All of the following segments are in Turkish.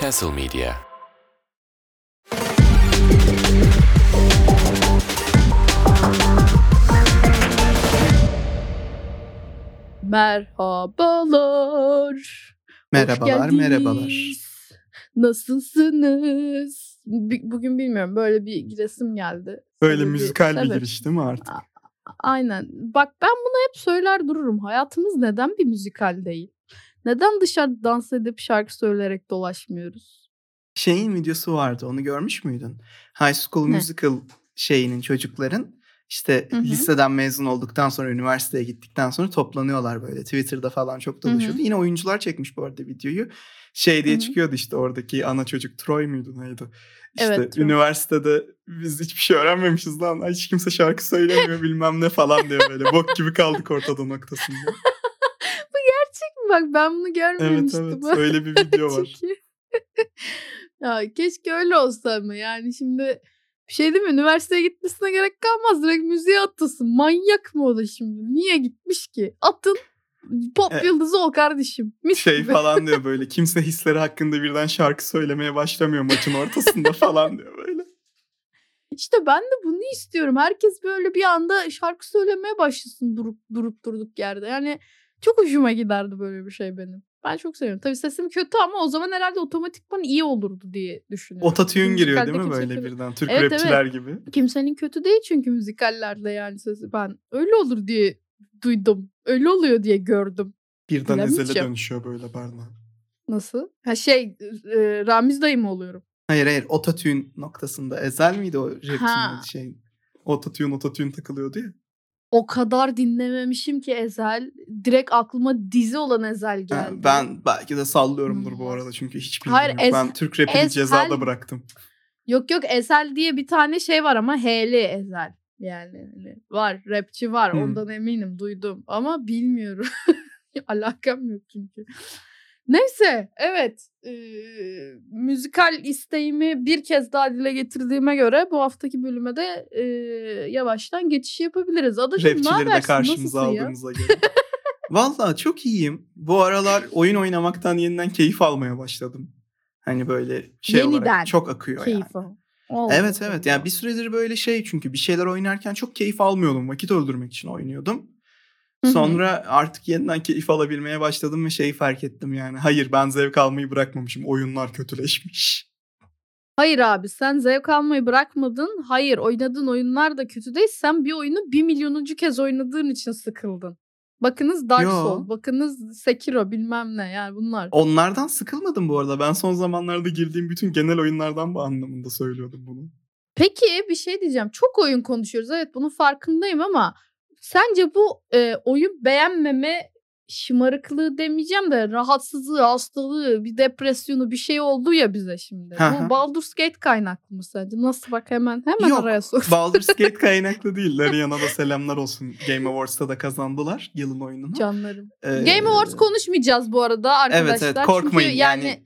Castle Media Merhabalar. Merhabalar, merhabalar. Nasılsınız? Bugün bilmiyorum böyle bir resim geldi. Böyle bir- müzikal bir evet. giriş değil mi artık? Aynen. Bak ben bunu hep söyler dururum. Hayatımız neden bir müzikal değil? Neden dışarıda dans edip şarkı söyleyerek dolaşmıyoruz? Şeyin videosu vardı onu görmüş müydün? High School Ne? Musical şeyinin çocukların işte Hı hı. liseden mezun olduktan sonra üniversiteye gittikten sonra toplanıyorlar böyle. Twitter'da falan çok dolaşıyordu. Yine oyuncular çekmiş bu arada videoyu. Şey diye Hı hı. çıkıyordu işte oradaki ana çocuk Troy muydu neydi? İşte Evet, üniversitede biz hiçbir şey öğrenmemişiz lan. Hiç kimse şarkı söylemiyor bilmem ne falan diyor böyle. Bok gibi kaldık ortada noktasında. Bak ben bunu Evet görmemiştim. evet öyle bir video var. Ya keşke öyle olsa ama yani şimdi bir şey değil mi? Üniversiteye gitmesine gerek kalmaz. Direkt müziğe atılsın. Manyak mı o da şimdi? Niye gitmiş ki? Atın pop E- yıldızı ol kardeşim. Mis şey gibi. falan diyor böyle kimse hisleri hakkında birden şarkı söylemeye başlamıyor maçın ortasında falan diyor böyle. İşte ben de bunu istiyorum. Herkes böyle bir anda şarkı söylemeye başlasın durup durup durduk yerde. Yani çok hoşuma giderdi böyle bir şey benim. Ben çok seviyorum. Tabii sesim kötü ama o zaman herhalde otomatikman iyi olurdu diye düşünüyorum. Ototune giriyor değil mi böyle kimse- birden Türk Evet, rapçiler gibi. Kimsenin kötü değil çünkü müzikallerde yani sesi. Ben öyle olur diye duydum. Öyle oluyor diye gördüm. Birden ezele dönüşüyor böyle Barna. Nasıl? Ha şey e, Ramiz dayı mı oluyorum? Hayır hayır ototune noktasında. Ezel miydi o rapçinin şey? Ototune ototune takılıyordu ya. O kadar dinlememişim ki Ezel. Direkt aklıma dizi olan Ezel geldi. ben belki de sallıyorumdur bu İnanılmaz. arada çünkü hiç Hayır, bilmiyorum. Ez- ben Türk rapini Ezel- cezada bıraktım. Yok yok Ezel diye bir tane şey var ama H'li Ezel. Yani hani var rapçi var Hmm. ondan eminim duydum ama bilmiyorum. Alakam yok çünkü. Neyse evet eee, müzikal isteğimi bir kez daha dile getirdiğime göre bu haftaki bölüme de eee, yavaştan geçiş yapabiliriz. Adacığım ne Rapçileri de habersin karşımıza aldığımıza göre. Valla çok iyiyim. Bu aralar oyun oynamaktan yeniden keyif almaya başladım. Hani böyle şey Yeniden olarak çok akıyor yani. Keyif al. Allah Evet evet yani bir süredir böyle şey çünkü bir şeyler oynarken çok keyif almıyordum. Vakit öldürmek için oynuyordum. Sonra artık yeniden keyif alabilmeye başladım ve şeyi fark ettim yani. Hayır ben zevk almayı bırakmamışım. Oyunlar kötüleşmiş. Hayır abi sen zevk almayı bırakmadın. Hayır oynadığın oyunlar da kötü değil. Sen bir oyunu bir milyonuncu kez oynadığın için sıkıldın. Bakınız Dark. Souls, bakınız Sekiro bilmem ne yani bunlar. Onlardan sıkılmadım bu arada. Ben son zamanlarda girdiğim bütün genel oyunlardan bu anlamında söylüyordum bunu. Peki bir şey diyeceğim. Çok oyun konuşuyoruz. Evet bunun farkındayım ama sence bu e, oyun beğenmeme şımarıklığı demeyeceğim de rahatsızlığı, hastalığı, bir depresyonu bir şey oldu ya bize şimdi. Hı hı. bu Baldur's Gate kaynaklı mı sence? Nasıl bak hemen hemen Yok, araya sok. Baldur's Gate kaynaklı değil. Larian'a da selamlar olsun. Game Awards'ta da kazandılar yılın oyununu. Canlarım. Ee, Game Awards konuşmayacağız bu arada arkadaşlar. Evet evet korkmayın Çünkü yani,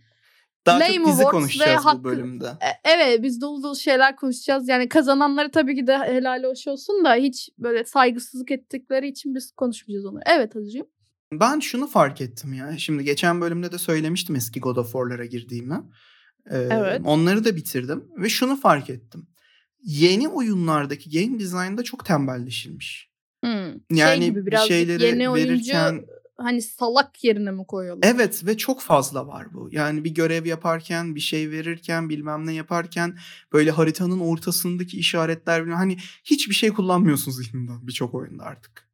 daha Lame çok dizi Awards ve konuşacağız hakkı- bu bölümde. e, evet biz dolu dolu şeyler konuşacağız. Yani kazananları tabii ki de helal hoş olsun da hiç böyle saygısızlık ettikleri için biz konuşmayacağız onu. Evet Hacı'cığım. Ben şunu fark ettim ya. Şimdi geçen bölümde de söylemiştim eski God of War'lara girdiğimi. Ee, Evet. Onları da bitirdim ve şunu fark ettim. Yeni oyunlardaki game design'da çok tembelleşilmiş. Hmm. Yani şey gibi bir şeyleri yeni oyuncu verirken hani salak yerine mi koyuyorlar? evet ve çok fazla var bu. Yani bir görev yaparken, bir şey verirken, bilmem ne yaparken böyle haritanın ortasındaki işaretler hani hiçbir şey kullanmıyorsun zihninden birçok oyunda artık.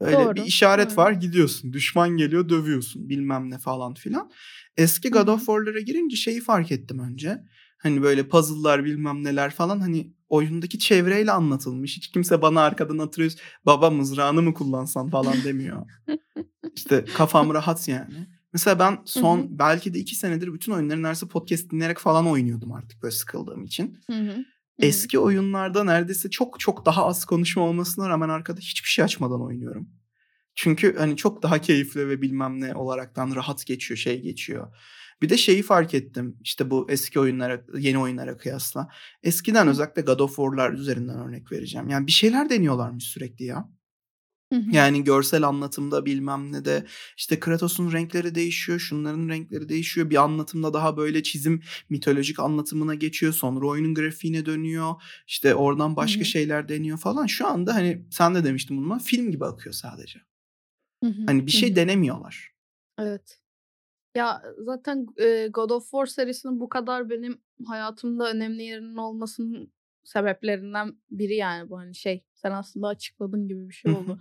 Öyle Doğru, bir işaret doğru. var gidiyorsun. Düşman geliyor dövüyorsun bilmem ne falan filan. Eski God of War'lara girince şeyi fark ettim önce. Hani böyle puzzle'lar bilmem neler falan hani oyundaki çevreyle anlatılmış. Hiç kimse bana arkadan hatırlıyor. Baba mızrağını mı kullansan falan demiyor. işte kafam rahat yani. Mesela ben son Hı hı. belki de iki senedir bütün oyunları neredeyse podcast dinleyerek falan oynuyordum artık böyle sıkıldığım için. Hı hı. Eski oyunlarda neredeyse çok çok daha az konuşma olmasına rağmen arkada hiçbir şey açmadan oynuyorum. Çünkü hani çok daha keyifli ve bilmem ne olaraktan rahat geçiyor, şey geçiyor. Bir de şeyi fark ettim. işte bu eski oyunlara, yeni oyunlara kıyasla. Eskiden özellikle God of War'lar üzerinden örnek vereceğim. Yani bir şeyler deniyorlarmış sürekli ya. Hı hı. Yani görsel anlatımda bilmem ne de işte Kratos'un renkleri değişiyor, şunların renkleri değişiyor. Bir anlatımda daha böyle çizim mitolojik anlatımına geçiyor. Sonra oyunun grafiğine dönüyor. İşte oradan başka hı. şeyler deniyor falan. Şu anda hani sen de demiştin bunu film gibi akıyor sadece. Hani bir şey denemiyorlar. Evet. Ya zaten e, God of War serisinin bu kadar benim hayatımda önemli yerinin olmasının sebeplerinden biri yani bu hani şey sen aslında açıkladın gibi bir şey oldu.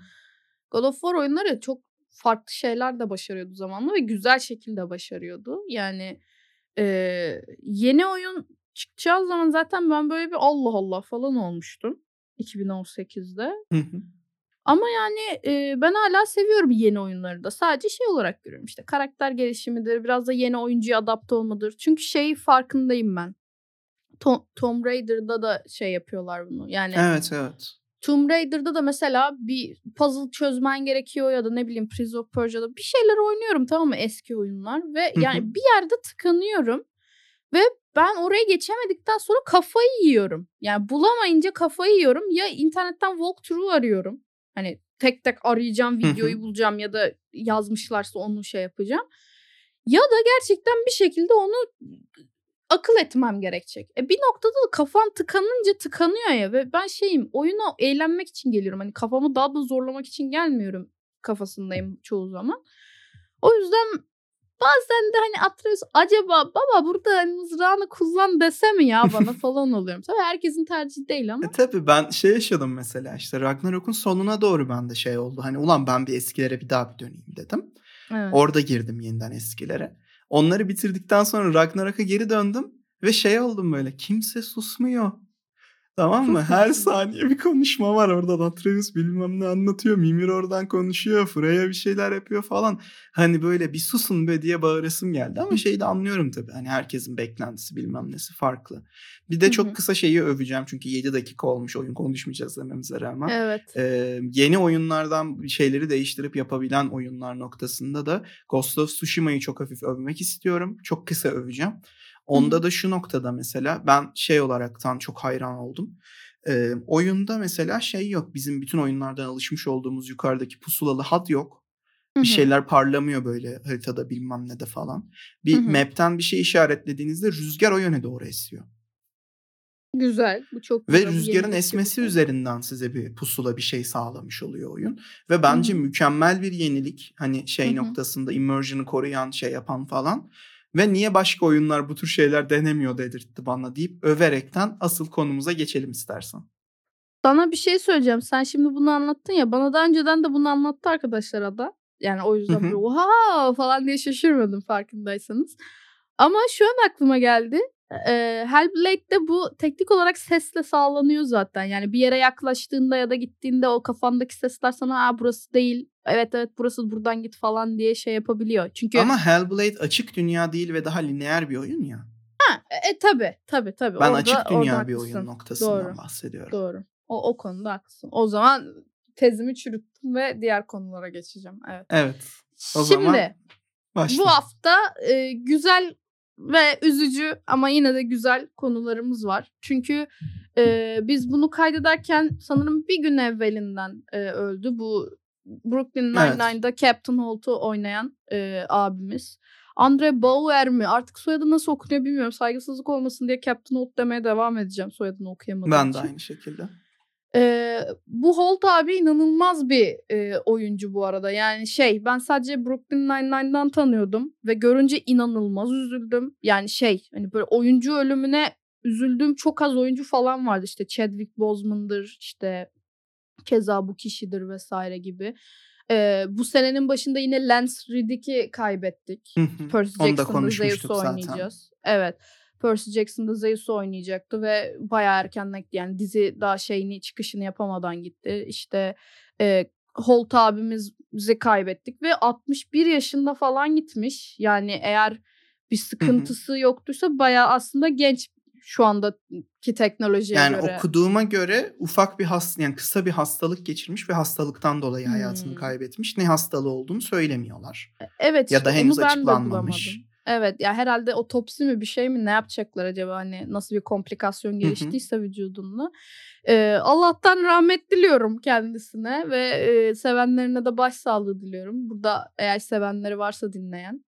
God of War oyunları çok farklı şeyler de başarıyordu zamanla ve güzel şekilde başarıyordu. Yani e, yeni oyun çıkacağı zaman zaten ben böyle bir Allah Allah falan olmuştum 2018'de. Ama yani e, ben hala seviyorum yeni oyunları da. Sadece şey olarak görüyorum işte karakter gelişimidir, biraz da yeni oyuncuya adapte olmadır. Çünkü şey farkındayım ben. Tom, Tomb Raider'da da şey yapıyorlar bunu. Yani Evet evet. Tomb Raider'da da mesela bir puzzle çözmen gerekiyor ya da ne bileyim Prince of Persia'da bir şeyler oynuyorum tamam mı eski oyunlar ve yani bir yerde tıkanıyorum ve ben oraya geçemedikten sonra kafayı yiyorum. Yani bulamayınca kafayı yiyorum ya internetten walkthrough arıyorum. Hani tek tek arayacağım videoyu bulacağım ya da yazmışlarsa onu şey yapacağım. Ya da gerçekten bir şekilde onu akıl etmem gerekecek. E bir noktada da kafam tıkanınca tıkanıyor ya ve ben şeyim oyuna eğlenmek için geliyorum. Hani kafamı daha da zorlamak için gelmiyorum kafasındayım çoğu zaman. O yüzden bazen de hani Atreus acaba baba burada hani mızrağını kullan dese mi ya bana falan oluyorum. Tabii herkesin tercihi değil ama. E tabii ben şey yaşadım mesela işte Ragnarok'un sonuna doğru bende şey oldu. Hani ulan ben bir eskilere bir daha bir döneyim dedim. Evet. Orada girdim yeniden eskilere. Onları bitirdikten sonra Ragnarok'a geri döndüm ve şey oldum böyle kimse susmuyor. Tamam mı? Her saniye bir konuşma var oradan Atreus bilmem ne anlatıyor. Mimir oradan konuşuyor. Freya bir şeyler yapıyor falan. Hani böyle bir susun be diye bağırasım geldi. Ama şeyi de anlıyorum tabii. Hani herkesin beklentisi bilmem nesi farklı. Bir de çok kısa şeyi öveceğim. Çünkü 7 dakika olmuş oyun konuşmayacağız dememize rağmen. Evet. Ee, yeni oyunlardan şeyleri değiştirip yapabilen oyunlar noktasında da Ghost of Tsushima'yı çok hafif övmek istiyorum. Çok kısa öveceğim. Onda da şu noktada mesela ben şey olaraktan çok hayran oldum. Ee, oyunda mesela şey yok. Bizim bütün oyunlardan alışmış olduğumuz yukarıdaki pusulalı hat yok. Bir şeyler parlamıyor böyle haritada bilmem ne de falan. Bir map'ten bir şey işaretlediğinizde rüzgar o yöne doğru esiyor. Güzel. Bu çok Ve güzel. Bu rüzgarın esmesi şey. üzerinden size bir pusula bir şey sağlamış oluyor oyun. Ve bence hı. mükemmel bir yenilik. Hani şey Hı hı. noktasında immersion'ı koruyan şey yapan falan. Ve niye başka oyunlar bu tür şeyler denemiyor dedirtti bana deyip överekten asıl konumuza geçelim istersen. Sana bir şey söyleyeceğim. Sen şimdi bunu anlattın ya. Bana daha önceden de bunu anlattı arkadaşlara da. Yani o yüzden böyle oha falan diye şaşırmadım farkındaysanız. Ama şu an aklıma geldi. Ee, Hellblade'de bu teknik olarak sesle sağlanıyor zaten. Yani bir yere yaklaştığında ya da gittiğinde o kafandaki sesler sana Aa, burası değil. Evet evet burası buradan git falan diye şey yapabiliyor. Çünkü Ama Hellblade açık dünya değil ve daha lineer bir oyun ya. e, tabi tabi tabi. Ben orada, açık dünya bir oyun haklısın. noktasından Doğru. bahsediyorum. Doğru. O, o konuda haklısın. O zaman tezimi çürüttüm ve diğer konulara geçeceğim. Evet. Evet. O Şimdi zaman başla. bu hafta e, güzel ve üzücü ama yine de güzel konularımız var. Çünkü e, biz bunu kaydederken sanırım bir gün evvelinden e, öldü bu Brooklyn Evet. Nine-Nine'da Captain Holt'u oynayan e, abimiz. Andre Bauer mi? Artık soyadı nasıl okunuyor bilmiyorum. Saygısızlık olmasın diye Captain Holt demeye devam edeceğim soyadını okuyamadığım Ben de için. aynı şekilde. Ee, bu Holt abi inanılmaz bir e, oyuncu bu arada. Yani şey ben sadece Brooklyn Nine-Nine'dan tanıyordum ve görünce inanılmaz üzüldüm. Yani şey hani böyle oyuncu ölümüne üzüldüğüm çok az oyuncu falan vardı. İşte Chadwick Boseman'dır işte keza bu kişidir vesaire gibi. Ee, bu senenin başında yine Lance Reddick'i kaybettik. Percy Jackson'da Zeus'u zaten. oynayacağız. Evet. Percy Jackson'da Zeus'u oynayacaktı ve bayağı erkenden yani dizi daha şeyini çıkışını yapamadan gitti. İşte e, Holt abimizi kaybettik ve 61 yaşında falan gitmiş. Yani eğer bir sıkıntısı yoktuysa bayağı aslında genç şu andaki teknolojiye Yani göre. okuduğuma göre ufak bir hast yani kısa bir hastalık geçirmiş ve hastalıktan dolayı hayatını Hmm. kaybetmiş. Ne hastalığı olduğunu söylemiyorlar. Evet Ya da henüz açıklanmamış. Evet ya herhalde otopsi mi bir şey mi ne yapacaklar acaba hani nasıl bir komplikasyon geliştiyse vücudunda. Ee, Allah'tan rahmet diliyorum kendisine ve e, sevenlerine de başsağlığı diliyorum. Burada eğer sevenleri varsa dinleyen.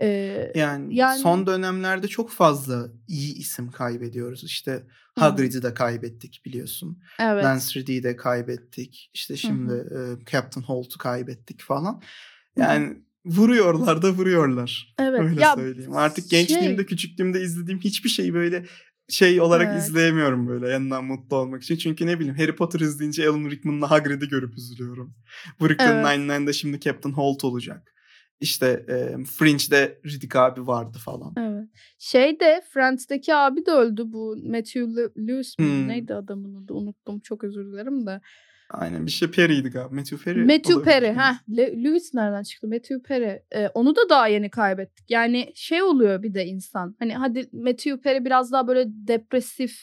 Ee, Yani, yani- son dönemlerde çok fazla iyi isim kaybediyoruz. İşte Hagrid'i de kaybettik biliyorsun. evet. Lance Reddy'i de kaybettik. İşte şimdi e, Captain Holt'u kaybettik falan. Yani vuruyorlar da vuruyorlar. Evet. Öyle ya söyleyeyim. Artık şey- gençliğimde, küçüklüğümde izlediğim hiçbir şeyi böyle şey olarak Evet. izleyemiyorum böyle yanından mutlu olmak için. Çünkü ne bileyim Harry Potter izleyince Alan Rickman'la Hagrid'i görüp üzülüyorum. Brooklyn Evet. Nine-Nine'da şimdi Captain Holt olacak. İşte e, Fringe'de Riddick abi vardı falan. Evet. Şey de Friends'teki abi de öldü bu Matthew Lew- Lewis? Hmm. Neydi adamın adı? Unuttum. Çok özür dilerim de. Aynen bir şey Perry'ydi galiba. Matthew Perry. Matthew Perry. ha Lewis nereden çıktı? Matthew Perry. Ee, onu da daha yeni kaybettik. Yani şey oluyor bir de insan. Hani hadi Matthew Perry biraz daha böyle depresif.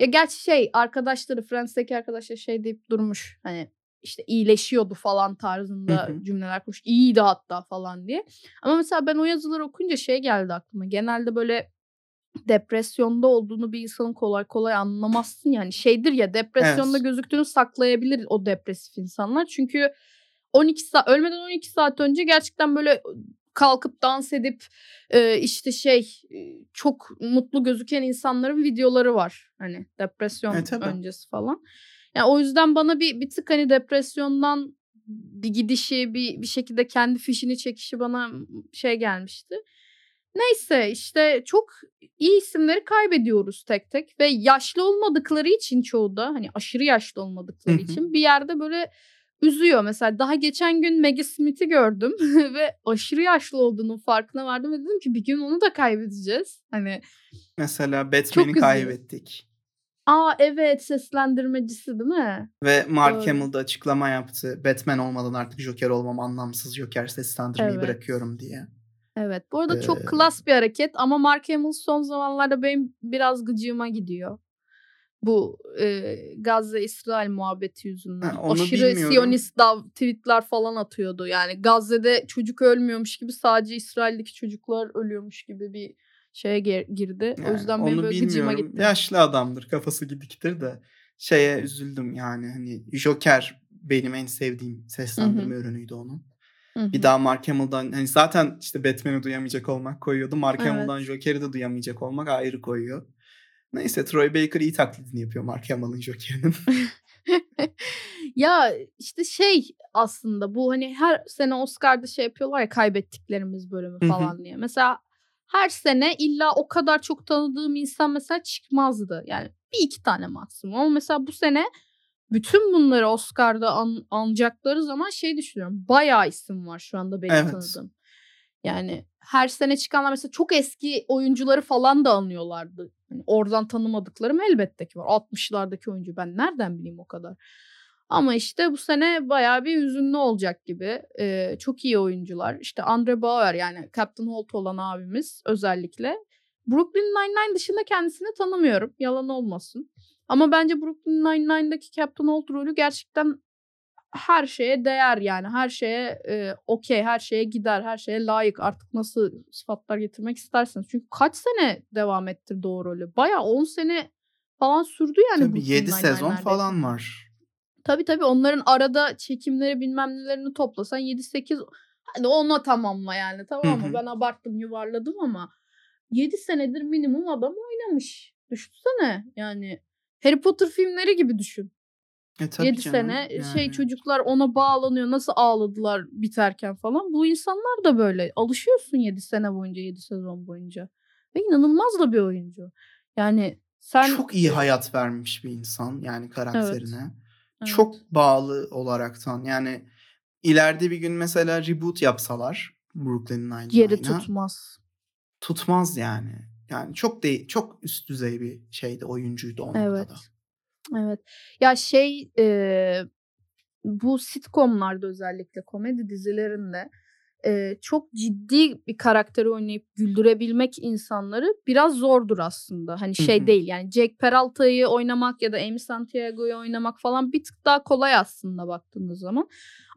Ya gerçi şey arkadaşları Friends'teki arkadaşlar şey deyip durmuş. Hani işte iyileşiyordu falan tarzında Hı hı. cümleler kurmuş. İyiydi hatta falan diye. Ama mesela ben o yazıları okuyunca şey geldi aklıma. Genelde böyle depresyonda olduğunu bir insanın kolay kolay anlamazsın yani şeydir ya depresyonda Evet. gözüktüğünü saklayabilir o depresif insanlar çünkü 12 saat ölmeden 12 saat önce gerçekten böyle kalkıp dans edip e, işte şey e, çok mutlu gözüken insanların videoları var hani depresyon E, tabii. öncesi falan. Yani o yüzden bana bir bir tık hani depresyondan bir gidişi bir bir şekilde kendi fişini çekişi bana şey gelmişti. Neyse işte çok iyi isimleri kaybediyoruz tek tek ve yaşlı olmadıkları için çoğu da hani aşırı yaşlı olmadıkları için bir yerde böyle üzüyor. Mesela daha geçen gün Maggie Smith'i gördüm ve aşırı yaşlı olduğunun farkına vardım ve dedim ki bir gün onu da kaybedeceğiz. Hani Mesela Batman'i kaybettik. aa evet seslendirmecisi değil mi? Ve Mark Doğru. Hamill da açıklama yaptı. Batman olmadan artık Joker olmam anlamsız Joker seslendirmeyi Evet. bırakıyorum diye. Evet. Bu arada Ee, çok klas bir hareket ama Mark Hamill son zamanlarda benim biraz gıcığıma gidiyor. Bu e, Gazze-İsrail muhabbeti yüzünden. Ha, Aşırı bilmiyorum. Siyonist dav tweetler falan atıyordu. Yani Gazze'de çocuk ölmüyormuş gibi sadece İsrail'deki çocuklar ölüyormuş gibi bir şeye gir- girdi. o Yani yüzden benim böyle gıcığıma gitti. Yaşlı adamdır, kafası gidiktir de şeye üzüldüm yani hani Joker benim en sevdiğim seslendirme ürünüydü onun. Hı hı. Bir daha Mark Hamill'dan hani zaten işte Batman'i duyamayacak olmak koyuyordu. Mark Evet. Hamill'dan Joker'i de duyamayacak olmak ayrı koyuyor. Neyse Troy Baker iyi taklidini yapıyor Mark Hamill'ın Joker'inin. ya işte şey aslında bu hani her sene Oscar'da şey yapıyorlar ya kaybettiklerimiz bölümü falan diye. Mesela her sene illa o kadar çok tanıdığım insan mesela çıkmazdı. Yani bir iki tane maksimum. Ama mesela bu sene bütün bunları Oscar'da an, anacakları zaman şey düşünüyorum. Bayağı isim var şu anda benim Evet. tanıdığım. Yani her sene çıkanlar mesela çok eski oyuncuları falan da anıyorlardı. Hani oradan tanımadıklarım elbette ki var. 60'lardaki oyuncu ben nereden bileyim o kadar. Ama işte bu sene bayağı bir hüzünlü olacak gibi. Ee, çok iyi oyuncular. İşte Andre Bauer yani Captain Holt olan abimiz özellikle. Brooklyn Nine-Nine dışında kendisini tanımıyorum. Yalan olmasın. Ama bence Brooklyn Nine-Nine'daki Captain Holt rolü gerçekten her şeye değer yani. Her şeye e, okey, her şeye gider, her şeye layık. Artık nasıl sıfatlar getirmek isterseniz. Çünkü kaç sene devam ettirdi o rolü? Bayağı 10 sene falan sürdü yani. Tabii Brooklyn 7 Nine-Nine sezon neredeyse. falan var. Tabii tabii onların arada çekimleri bilmem nelerini toplasan 7-8 hadi ona tamamla yani tamam mı? Ben abarttım yuvarladım ama 7 senedir minimum adam oynamış. Düşünsene yani Harry Potter filmleri gibi düşün. E, tabii 7 canım, sene şey yani. çocuklar ona bağlanıyor nasıl ağladılar biterken falan. Bu insanlar da böyle alışıyorsun 7 sene boyunca 7 sezon boyunca. Ve inanılmaz da bir oyuncu. Yani sen Çok iyi hayat vermiş bir insan yani karakterine. Evet. Çok bağlı olaraktan yani ileride bir gün mesela reboot yapsalar Brooklyn yeri Nine-Nine'a tutmaz. tutmaz yani. Yani çok değil, çok üst düzey bir şeydi oyuncuydu o Evet. noktada. Evet. Ya şey e, bu sitcomlarda özellikle komedi dizilerinde e, çok ciddi bir karakteri oynayıp güldürebilmek insanları biraz zordur aslında. Hani şey değil yani Jack Peralta'yı oynamak ya da Amy Santiago'yu oynamak falan bir tık daha kolay aslında baktığınız zaman.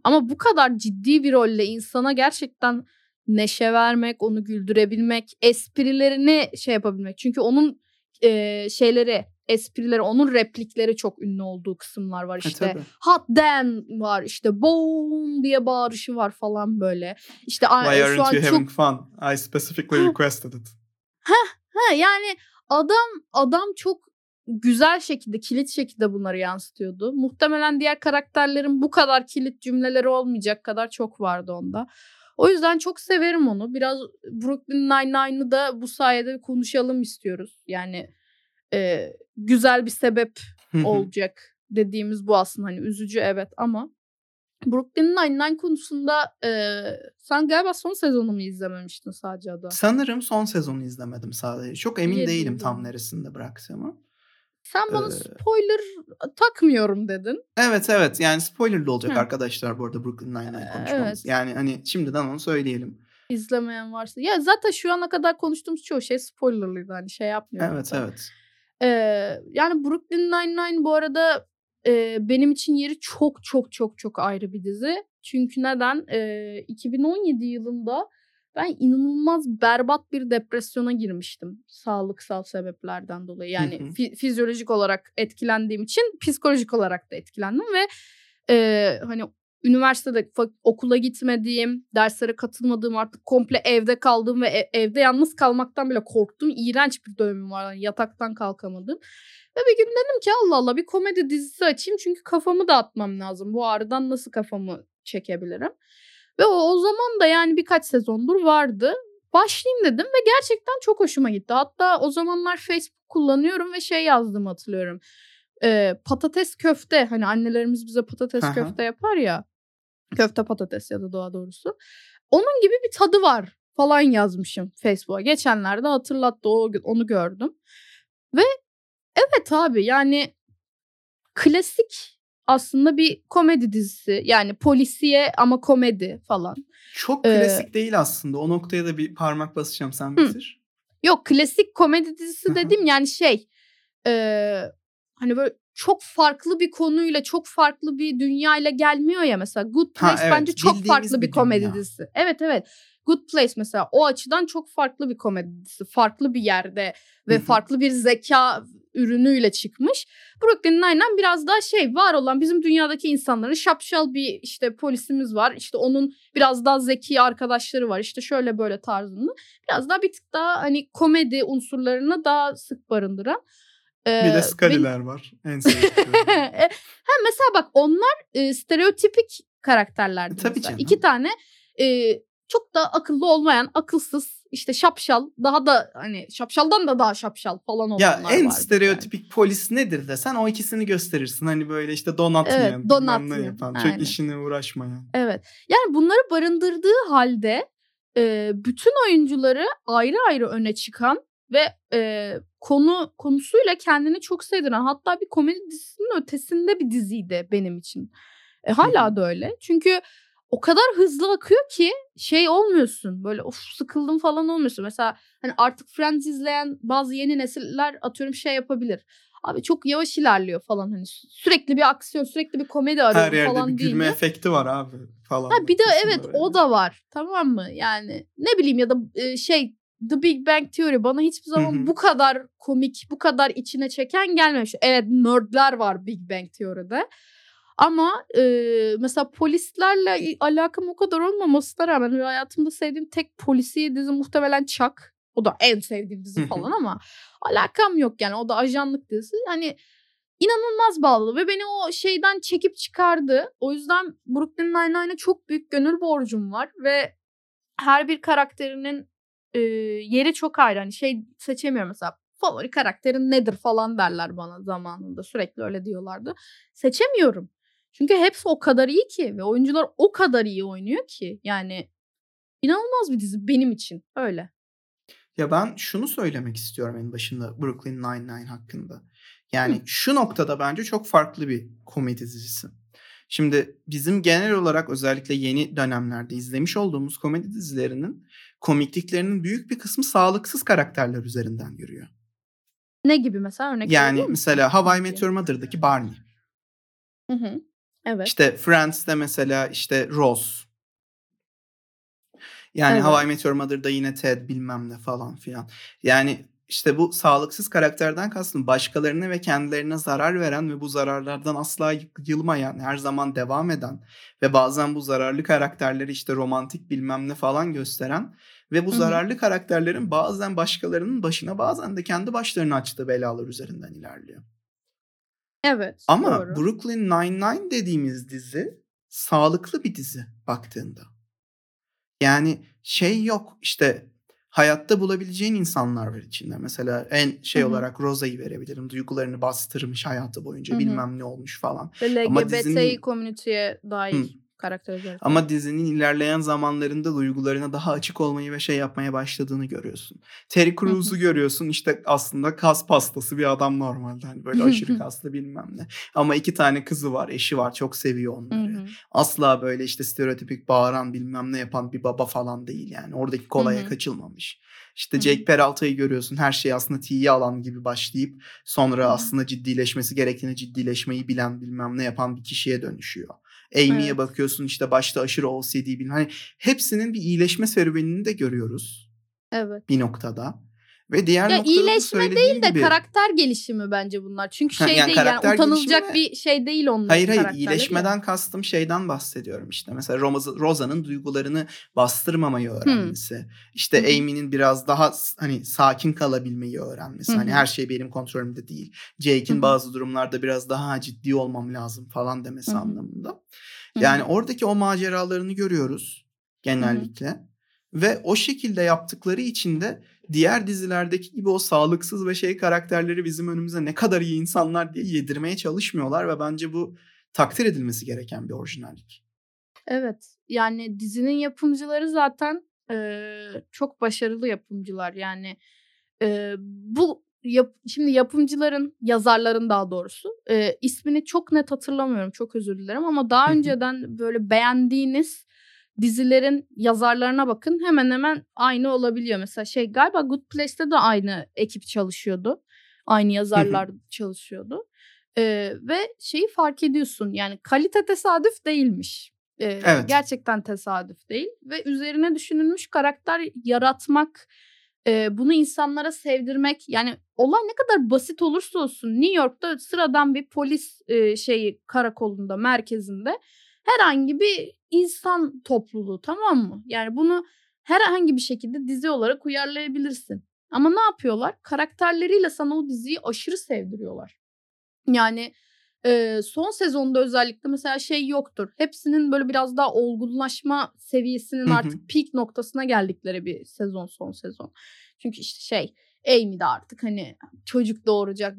Ama bu kadar ciddi bir rolle insana gerçekten neşe vermek, onu güldürebilmek, esprilerini şey yapabilmek. Çünkü onun e, şeyleri, esprileri, onun replikleri çok ünlü olduğu kısımlar var E, işte. tabii. Hot damn var işte boom diye bağırışı var falan böyle. İşte Why şu aren't an you çok having fun? I specifically requested it. Ha yani adam adam çok güzel şekilde kilit şekilde bunları yansıtıyordu. Muhtemelen diğer karakterlerin bu kadar kilit cümleleri olmayacak kadar çok vardı onda. O yüzden çok severim onu. Biraz Brooklyn Nine-Nine'ı da bu sayede konuşalım istiyoruz. Yani e, güzel bir sebep olacak dediğimiz bu aslında hani üzücü evet ama Brooklyn Nine-Nine konusunda e, sen galiba son sezonu mu izlememiştin sadece Ada? Sanırım son sezonu izlemedim sadece. Çok emin Diye değilim tam neresinde bıraktığımı. Sen bana Ee, spoiler takmıyorum dedin. Evet evet yani spoilerlı olacak Hı. arkadaşlar bu arada Brooklyn Nine-Nine konuşmamız. evet. Yani hani şimdiden onu söyleyelim. İzlemeyen varsa. Ya zaten şu ana kadar konuştuğumuz çoğu şey spoilerlıydı. Hani şey yapmıyorum. Evet da. evet. Ee, yani Brooklyn Nine-Nine bu arada e, benim için yeri çok çok çok çok ayrı bir dizi. Çünkü neden? Ee, 2017 yılında ben inanılmaz berbat bir depresyona girmiştim. Sağlıksal sebeplerden dolayı. Yani Hı hı. fi- fizyolojik olarak etkilendiğim için psikolojik olarak da etkilendim ve e, hani üniversitede okula gitmediğim, derslere katılmadığım, artık komple evde kaldığım ve e- evde yalnız kalmaktan bile korktuğum iğrenç bir dönemim var. Yani yataktan kalkamadım. Ve bir gün dedim ki Allah Allah bir komedi dizisi açayım çünkü kafamı dağıtmam lazım. Bu ağrıdan nasıl kafamı çekebilirim? Ve o, o zaman da yani birkaç sezondur vardı. Başlayayım dedim ve gerçekten çok hoşuma gitti. Hatta o zamanlar Facebook kullanıyorum ve şey yazdım hatırlıyorum. Ee, patates köfte hani annelerimiz bize patates Aha. köfte yapar ya. Köfte patates ya da daha doğrusu. Onun gibi bir tadı var falan yazmışım Facebook'a. Geçenlerde hatırlattı o, onu gördüm. Ve evet abi yani klasik aslında bir komedi dizisi. Yani polisiye ama komedi falan. Çok Ee, klasik değil aslında. O noktaya da bir parmak basacağım sen Hı. bitir. Yok klasik komedi dizisi dediğim yani şey e, hani böyle çok farklı bir konuyla çok farklı bir dünyayla gelmiyor ya mesela Good Ha, Place evet, bence çok bildiğimiz farklı bir bir komedi dünya. dizisi. Evet evet Good Place mesela o açıdan çok farklı bir komedi dizisi. Farklı bir yerde ve farklı bir zeka ürünüyle çıkmış. Brooklyn Nine-Nine biraz daha şey var olan bizim dünyadaki insanların şapşal bir işte polisimiz var. İşte onun biraz daha zeki arkadaşları var. İşte şöyle böyle tarzında. Biraz daha bir tık daha hani komedi unsurlarını daha sık barındıran. Bir Ee, de benim- Scully'ler var. En sevdiklerim. ha mesela bak onlar e, stereotipik karakterlerdi. E, tabii canım. İki tane e, çok da akıllı olmayan, akılsız, işte şapşal, daha da hani şapşaldan da daha şapşal falan olanlar ya en vardı stereotipik polis nedir desen o ikisini gösterirsin. Hani böyle işte donatmayan, Evet, donatmayan, yapan, aynen. çok işine uğraşmayan. Evet. Yani bunları barındırdığı halde e, bütün oyuncuları ayrı ayrı öne çıkan ve e, konu konusuyla kendini çok sevdiren hatta bir komedi dizisinin ötesinde bir diziydi benim için. E, hala da öyle. Çünkü o kadar hızlı akıyor ki şey olmuyorsun. Böyle of sıkıldım falan olmuyorsun. Mesela hani artık Friends izleyen bazı yeni nesiller atıyorum şey yapabilir. Abi çok yavaş ilerliyor falan hani sü- sürekli bir aksiyon, sürekli bir komedi arıyorum Her yerde falan bir gülme değil. efekti var abi falan. Ha bir de evet öyle. o da var. Tamam mı? Yani ne bileyim ya da e, şey The Big Bang Theory bana hiçbir zaman bu kadar komik, bu kadar içine çeken gelmemiş. Evet nerdler var Big Bang Theory'de. Ama e, mesela polislerle alakam o kadar olmamasına rağmen ve hayatımda sevdiğim tek polisiye dizi muhtemelen Chuck. O da en sevdiğim dizi falan ama alakam yok yani. O da ajanlık dizisi. Hani inanılmaz bağlı ve beni o şeyden çekip çıkardı. O yüzden Brooklyn Nine-Nine'e çok büyük gönül borcum var ve her bir karakterinin e, yeri çok ayrı. Hani şey seçemiyorum mesela favori karakterin nedir falan derler bana zamanında. Sürekli öyle diyorlardı. Seçemiyorum. Çünkü hepsi o kadar iyi ki ve oyuncular o kadar iyi oynuyor ki. Yani inanılmaz bir dizi benim için. Öyle. Ya ben şunu söylemek istiyorum en başında Brooklyn Nine-Nine hakkında. Yani şu noktada bence çok farklı bir komedi dizisi. Şimdi bizim genel olarak özellikle yeni dönemlerde izlemiş olduğumuz komedi dizilerinin komikliklerinin büyük bir kısmı sağlıksız karakterler üzerinden yürüyor. Ne gibi mesela örnek Yani mesela How I Peki. Met Your Mother'daki Barney. Hı hı. Evet. İşte Friends'te mesela işte Ross. Yani Evet. How I Met Your Mother'da yine Ted bilmem ne falan filan. Yani işte bu sağlıksız karakterden kastım başkalarına ve kendilerine zarar veren ve bu zararlardan asla yılmayan, her zaman devam eden ve bazen bu zararlı karakterleri işte romantik bilmem ne falan gösteren ve bu Hı hı. zararlı karakterlerin bazen başkalarının başına bazen de kendi başlarına açtığı belalar üzerinden ilerliyor. Evet. Ama doğru. Brooklyn Nine-Nine dediğimiz dizi sağlıklı bir dizi baktığında. Yani şey yok işte hayatta bulabileceğin insanlar var içinde. Mesela en şey Hı hı. olarak Rosa'yı verebilirim. Duygularını bastırmış hayatı boyunca Hı hı. bilmem ne olmuş falan. Ve Ama LGBTİ dizinin- komüniteye dair Hı. Karakter. Ama dizinin ilerleyen zamanlarında duygularına daha açık olmayı ve şey yapmaya başladığını görüyorsun. Terry Crews'u görüyorsun işte aslında kas pastası bir adam normalde. Hani böyle aşırı kaslı bilmem ne. Ama iki tane kızı var, eşi var. Çok seviyor onları. Asla böyle işte stereotipik bağıran bilmem ne yapan bir baba falan değil yani. Oradaki kolaya kaçılmamış. İşte. Jake Peralta'yı görüyorsun. Her şey aslında tiye alan gibi başlayıp sonra aslında ciddileşmesi gerektiğini ciddileşmeyi bilen bilmem ne yapan bir kişiye dönüşüyor. Amy'ye Evet. bakıyorsun işte başta aşırı OCD bilmem. Hani hepsinin bir iyileşme serüvenini de görüyoruz Evet. bir noktada. Ve diğer Ya iyileşme söylediğim de gibi. karakter gelişimi bence bunlar. Çünkü Ha, şey yani değil yani utanılacak gelişimi bir şey değil onların Hayır hayır iyileşmeden kastım şeyden bahsediyorum işte. Mesela Rosa- Rosa'nın duygularını bastırmamayı öğrenmesi. İşte Hı hı. Amy'nin biraz daha hani sakin kalabilmeyi öğrenmesi. Hı Hani her şey benim kontrolümde değil. Jake'in hı. bazı durumlarda biraz daha ciddi olmam lazım falan demesi hı. anlamında. Yani hı. oradaki o maceralarını görüyoruz genellikle. Ve o şekilde yaptıkları için de diğer dizilerdeki gibi o sağlıksız ve şey karakterleri bizim önümüze ne kadar iyi insanlar diye yedirmeye çalışmıyorlar ve bence bu takdir edilmesi gereken bir orijinallik. Evet. Yani dizinin yapımcıları zaten eee, çok başarılı yapımcılar. Yani eee, bu yap- şimdi yapımcıların, yazarların daha doğrusu eee, ismini çok net hatırlamıyorum. Çok özür dilerim ama daha önceden böyle beğendiğiniz dizilerin yazarlarına bakın hemen hemen aynı olabiliyor. Mesela şey galiba Good Place'te de aynı ekip çalışıyordu. Aynı yazarlar çalışıyordu. Eee, ve şeyi fark ediyorsun yani kalite tesadüf değilmiş. Eee, Evet. Gerçekten tesadüf değil ve üzerine düşünülmüş karakter yaratmak, eee, bunu insanlara sevdirmek yani olay ne kadar basit olursa olsun New York'ta sıradan bir polis eee, şeyi karakolunda merkezinde herhangi bir insan topluluğu tamam mı? Yani bunu herhangi bir şekilde dizi olarak uyarlayabilirsin. Ama ne yapıyorlar? Karakterleriyle sana o diziyi aşırı sevdiriyorlar. Yani eee, son sezonda özellikle mesela şey yoktur. Hepsinin böyle biraz daha olgunlaşma seviyesinin artık peak noktasına geldikleri bir sezon son sezon. Çünkü işte şey Amy de artık hani çocuk doğuracak,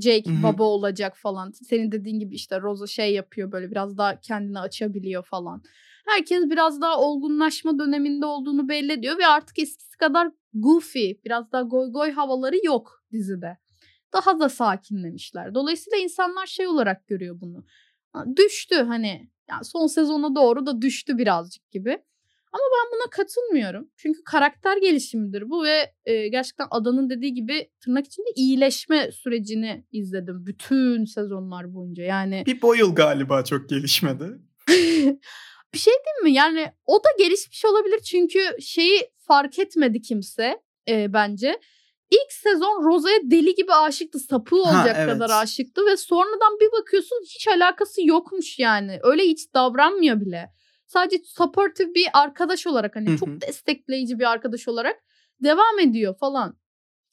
Jake Hı hı. baba olacak falan. Senin dediğin gibi işte Rosa şey yapıyor böyle biraz daha kendini açabiliyor falan. Herkes biraz daha olgunlaşma döneminde olduğunu belli ediyor ve artık eskisi kadar goofy, biraz daha goy goy havaları yok dizide. Daha da sakinlemişler. Dolayısıyla insanlar şey olarak görüyor bunu. Düştü hani yani son sezona doğru da düştü birazcık gibi. Ama ben buna katılmıyorum. Çünkü karakter gelişimidir bu ve e, gerçekten Adan'ın dediği gibi tırnak içinde iyileşme sürecini izledim bütün sezonlar boyunca. Yani Bir Boyle galiba çok gelişmedi. bir şey diyeyim mi? Yani o da gelişmiş olabilir çünkü şeyi fark etmedi kimse e, bence. İlk sezon Rosa'ya deli gibi aşıktı. Sapı Ha, olacak evet. kadar aşıktı ve sonradan bir bakıyorsun hiç alakası yokmuş yani. Öyle hiç davranmıyor bile. Sadece supportive bir arkadaş olarak hani Hı hı. çok destekleyici bir arkadaş olarak devam ediyor falan.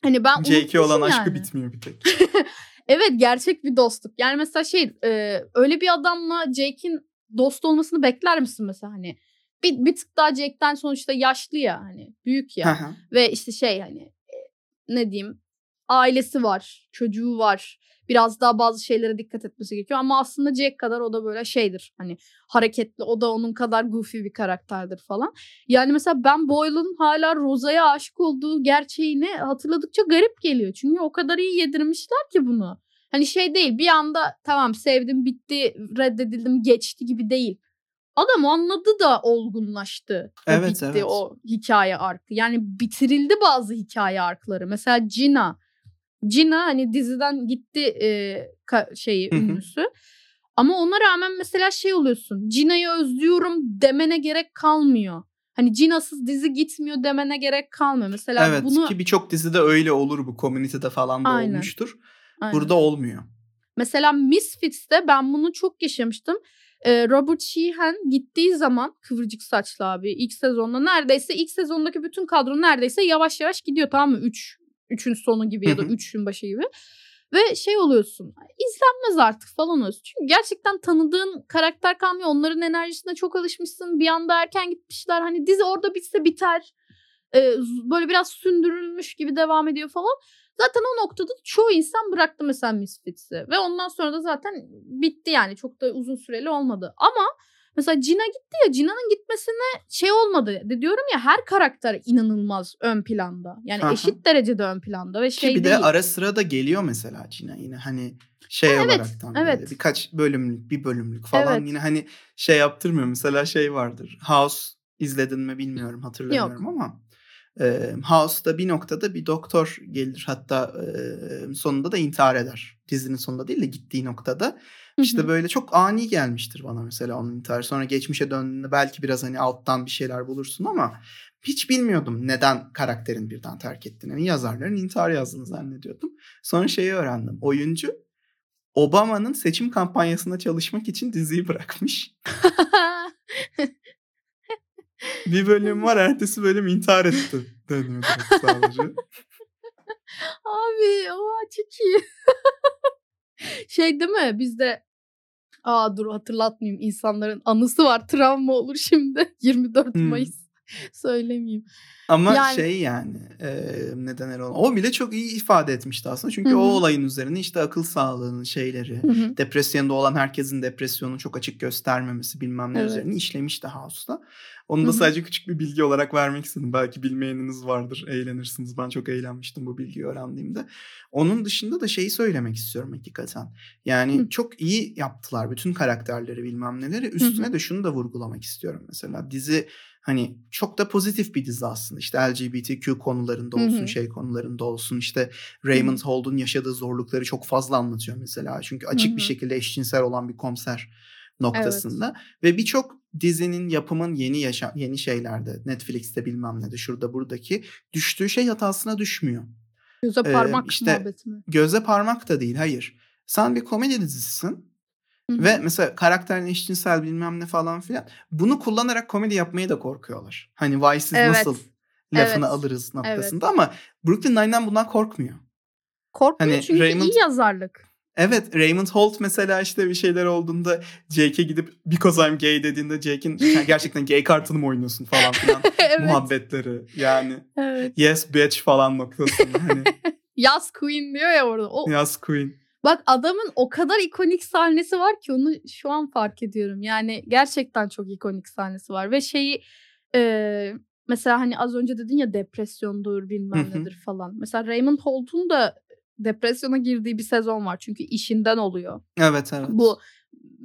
Hani ben Jake'e olan unutmuşum aşkı yani. bitmiyor bir tek. Evet gerçek bir dostluk. Yani mesela şey e, öyle bir adamla Jake'in dost olmasını bekler misin mesela hani? Bir, bir tık daha Jake'ten sonuçta yaşlı ya hani büyük ya. Ve işte şey hani ne diyeyim ailesi var, çocuğu var. Biraz daha bazı şeylere dikkat etmesi gerekiyor ama aslında Jake kadar o da böyle şeydir. Hani hareketli, o da onun kadar goofy bir karakterdir falan. Yani mesela ben Boyle'ın hala Rosa'ya aşık olduğu gerçeğini hatırladıkça garip geliyor. Çünkü o kadar iyi yedirmişler ki bunu. Hani şey değil bir anda tamam sevdim bitti reddedildim geçti gibi değil. Adam anladı da olgunlaştı. Ve Evet, bitti evet. o hikaye arkı. Yani bitirildi bazı hikaye arkları. Mesela Gina. Gina hani diziden gitti e, ka- şeyi ünlüsü. Ama ona rağmen mesela şey oluyorsun. Gina'yı özlüyorum demene gerek kalmıyor. Hani Gina'sız dizi gitmiyor demene gerek kalmıyor. Mesela evet bunu ki birçok dizide öyle olur bu. Community'de falan da Aynen. olmuştur. Aynen. Burada olmuyor. Mesela Misfits'te ben bunu çok yaşamıştım. Robert Sheehan gittiği zaman kıvırcık saçlı abi ilk sezonda neredeyse ilk sezondaki bütün kadro neredeyse yavaş yavaş gidiyor tamam mı? 3 üçün sonu gibi ya da. 3'ün başı gibi. Ve şey oluyorsun izlenmez artık falan oluyorsun. Çünkü gerçekten tanıdığın karakter kalmıyor. Onların enerjisine çok alışmışsın. Bir anda erken gitmişler. Hani dizi orada bitse biter. Ee, böyle biraz sündürülmüş gibi devam ediyor falan. Zaten o noktada çoğu insan bıraktı mesela Misfits'i. Ve ondan sonra da zaten bitti yani. Çok da uzun süreli olmadı. Ama mesela Gina gitti ya Gina'nın gitmesine şey olmadı. De diyorum ya her karakter inanılmaz ön planda. Yani Aha. eşit derecede ön planda ve Ki şey bir değil. de ara sıra da geliyor mesela Cina yine hani şey Ha, evet, olaraktan evet. böyle birkaç bölümlük bir bölümlük falan Evet. yine hani şey yaptırmıyor. Mesela şey vardır. House izledin mi bilmiyorum hatırlamıyorum ama e, House'da bir noktada bir doktor gelir hatta e, sonunda da intihar eder. Dizinin sonunda değil de gittiği noktada. İşte böyle çok ani gelmiştir bana mesela onun intiharı. Sonra geçmişe döndüğünde belki biraz hani alttan bir şeyler bulursun ama hiç bilmiyordum neden karakterin birden terk ettiğini. Yani yazarların intihar yazdığını zannediyordum. Sonra şeyi öğrendim. Oyuncu Obama'nın seçim kampanyasında çalışmak için diziyi bırakmış. Bir bölüm var ertesi bölüm intihar etti direkt sadece. Abi o çok iyi. şey değil mi bizde Aa dur hatırlatmayayım. İnsanların anısı var. Travma olur şimdi. 24 Hmm. Mayıs söylemeyeyim. Ama Yani- şey yani e, ne denir ona? O bile çok iyi ifade etmişti aslında. Çünkü Hı o olayın üzerine işte akıl sağlığının şeyleri, Hı hı. depresyonda olan herkesin depresyonu çok açık göstermemesi bilmem ne Evet. üzerine işlemişti House'da. Onu da hı. sadece küçük bir bilgi olarak vermek istedim. Belki bilmeyeniniz vardır, eğlenirsiniz. Ben çok eğlenmiştim bu bilgiyi öğrendiğimde. Onun dışında da şeyi söylemek istiyorum hakikaten. Yani Hı. çok iyi yaptılar bütün karakterleri bilmem neleri. Üstüne hı. de şunu da vurgulamak istiyorum mesela. Dizi hani çok da pozitif bir dizi aslında. İşte LGBTQ konularında olsun, hı. şey konularında olsun. İşte Raymond Hold'un yaşadığı zorlukları çok fazla anlatıyor mesela. Çünkü açık bir hı. şekilde eşcinsel olan bir komiser noktasında ve birçok dizinin yapımın yeni yaşa yeni şeylerde Netflix'te bilmem ne de şurada buradaki düştüğü şey hatasına düşmüyor. Göze Ee, parmak işte- muhabbeti mi? Göze parmak da değil hayır. Sen bir komedi dizisisin Hı hı. ve mesela karakterin eşcinsel bilmem ne falan filan. Bunu kullanarak komedi yapmaya da korkuyorlar. Hani vay siz Evet. nasıl lafını Evet. alırız noktasında ama Brooklyn Nine-Nine bundan korkmuyor. Korkmuyor hani çünkü Raymond- iyi yazarlık. Evet Raymond Holt mesela işte bir şeyler olduğunda Jake'e gidip because I'm gay dediğinde Jake'in "Sen gerçekten gay kartını mı oynuyorsun falan filan evet. muhabbetleri yani evet. yes bitch falan noktasında hani Yaz Queen diyor ya orada. O, Yas Queen. Bak adamın o kadar ikonik sahnesi var ki onu şu an fark ediyorum. Yani gerçekten çok ikonik sahnesi var ve şeyi e, mesela hani az önce dedin ya depresyondur bilmem nedir falan. Mesela Raymond Holt'un da depresyona girdiği bir sezon var çünkü işinden oluyor. Evet evet. Bu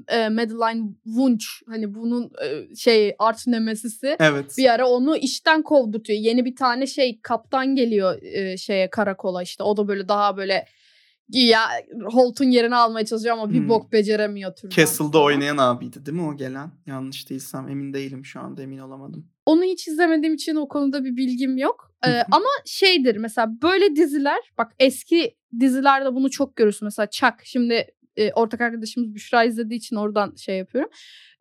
e, Madeline Wunsch hani bunun e, şey arch nemesisi Evet. bir ara onu işten kovduruyor. Yeni bir tane şey kaptan geliyor e, şeye karakola işte. O da böyle daha böyle ya Holt'un yerini almaya çalışıyor ama bir Hmm. bok beceremiyor türden. Castle'da falan. oynayan abiydi değil mi o gelen? Yanlış değilsem emin değilim şu anda emin olamadım. Onu hiç izlemediğim için o konuda bir bilgim yok. Ee, ama şeydir mesela böyle diziler bak eski dizilerde bunu çok görürsün. Mesela Chuck şimdi e, ortak arkadaşımız Büşra izlediği için oradan şey yapıyorum.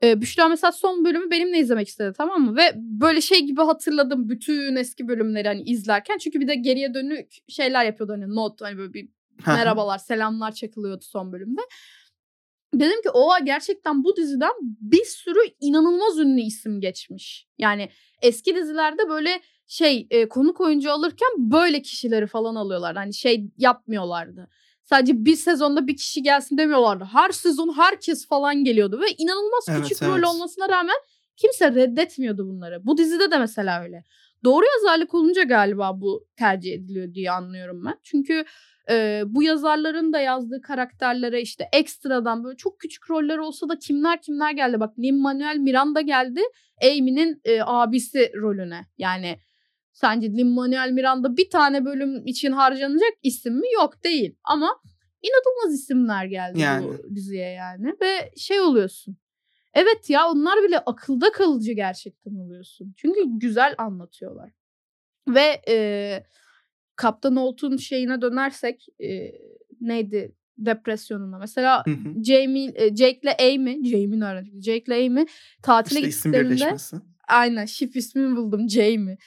Ee, Büşra mesela son bölümü benimle izlemek istedi tamam mı? Ve böyle şey gibi hatırladım bütün eski bölümleri hani izlerken. Çünkü bir de geriye dönük şeyler yapıyordu hani not hani böyle bir merhabalar selamlar çakılıyordu son bölümde. Dedim ki oha gerçekten bu diziden bir sürü inanılmaz ünlü isim geçmiş. Yani eski dizilerde böyle şey e, konuk oyuncu alırken böyle kişileri falan alıyorlardı. Hani şey yapmıyorlardı. Sadece bir sezonda bir kişi gelsin demiyorlardı. Her sezon herkes falan geliyordu ve inanılmaz Evet, küçük evet. rol olmasına rağmen kimse reddetmiyordu bunları. Bu dizide de mesela öyle. Doğru yazarlık olunca galiba bu tercih ediliyor diye anlıyorum ben. Çünkü e, bu yazarların da yazdığı karakterlere işte ekstradan böyle çok küçük roller olsa da kimler kimler geldi. Bak Lin-Manuel Miranda geldi Amy'nin e, abisi rolüne. Yani sence Lin-Manuel Miranda bir tane bölüm için harcanacak isim mi? Yok değil. Ama inanılmaz isimler geldi Yani. bu diziye yani. Ve şey oluyorsun. Evet ya onlar bile akılda kalıcı gerçekten oluyorsun. Çünkü güzel anlatıyorlar. Ve e, Kaptan Holt'un şeyine dönersek e, neydi depresyonuna. Mesela Hı hı. Jamie, e, Jake'le Amy, Jamie nereden çıktı? Jake'le Amy tatile İşte gittiklerinde aynen ship ismini buldum Jamie.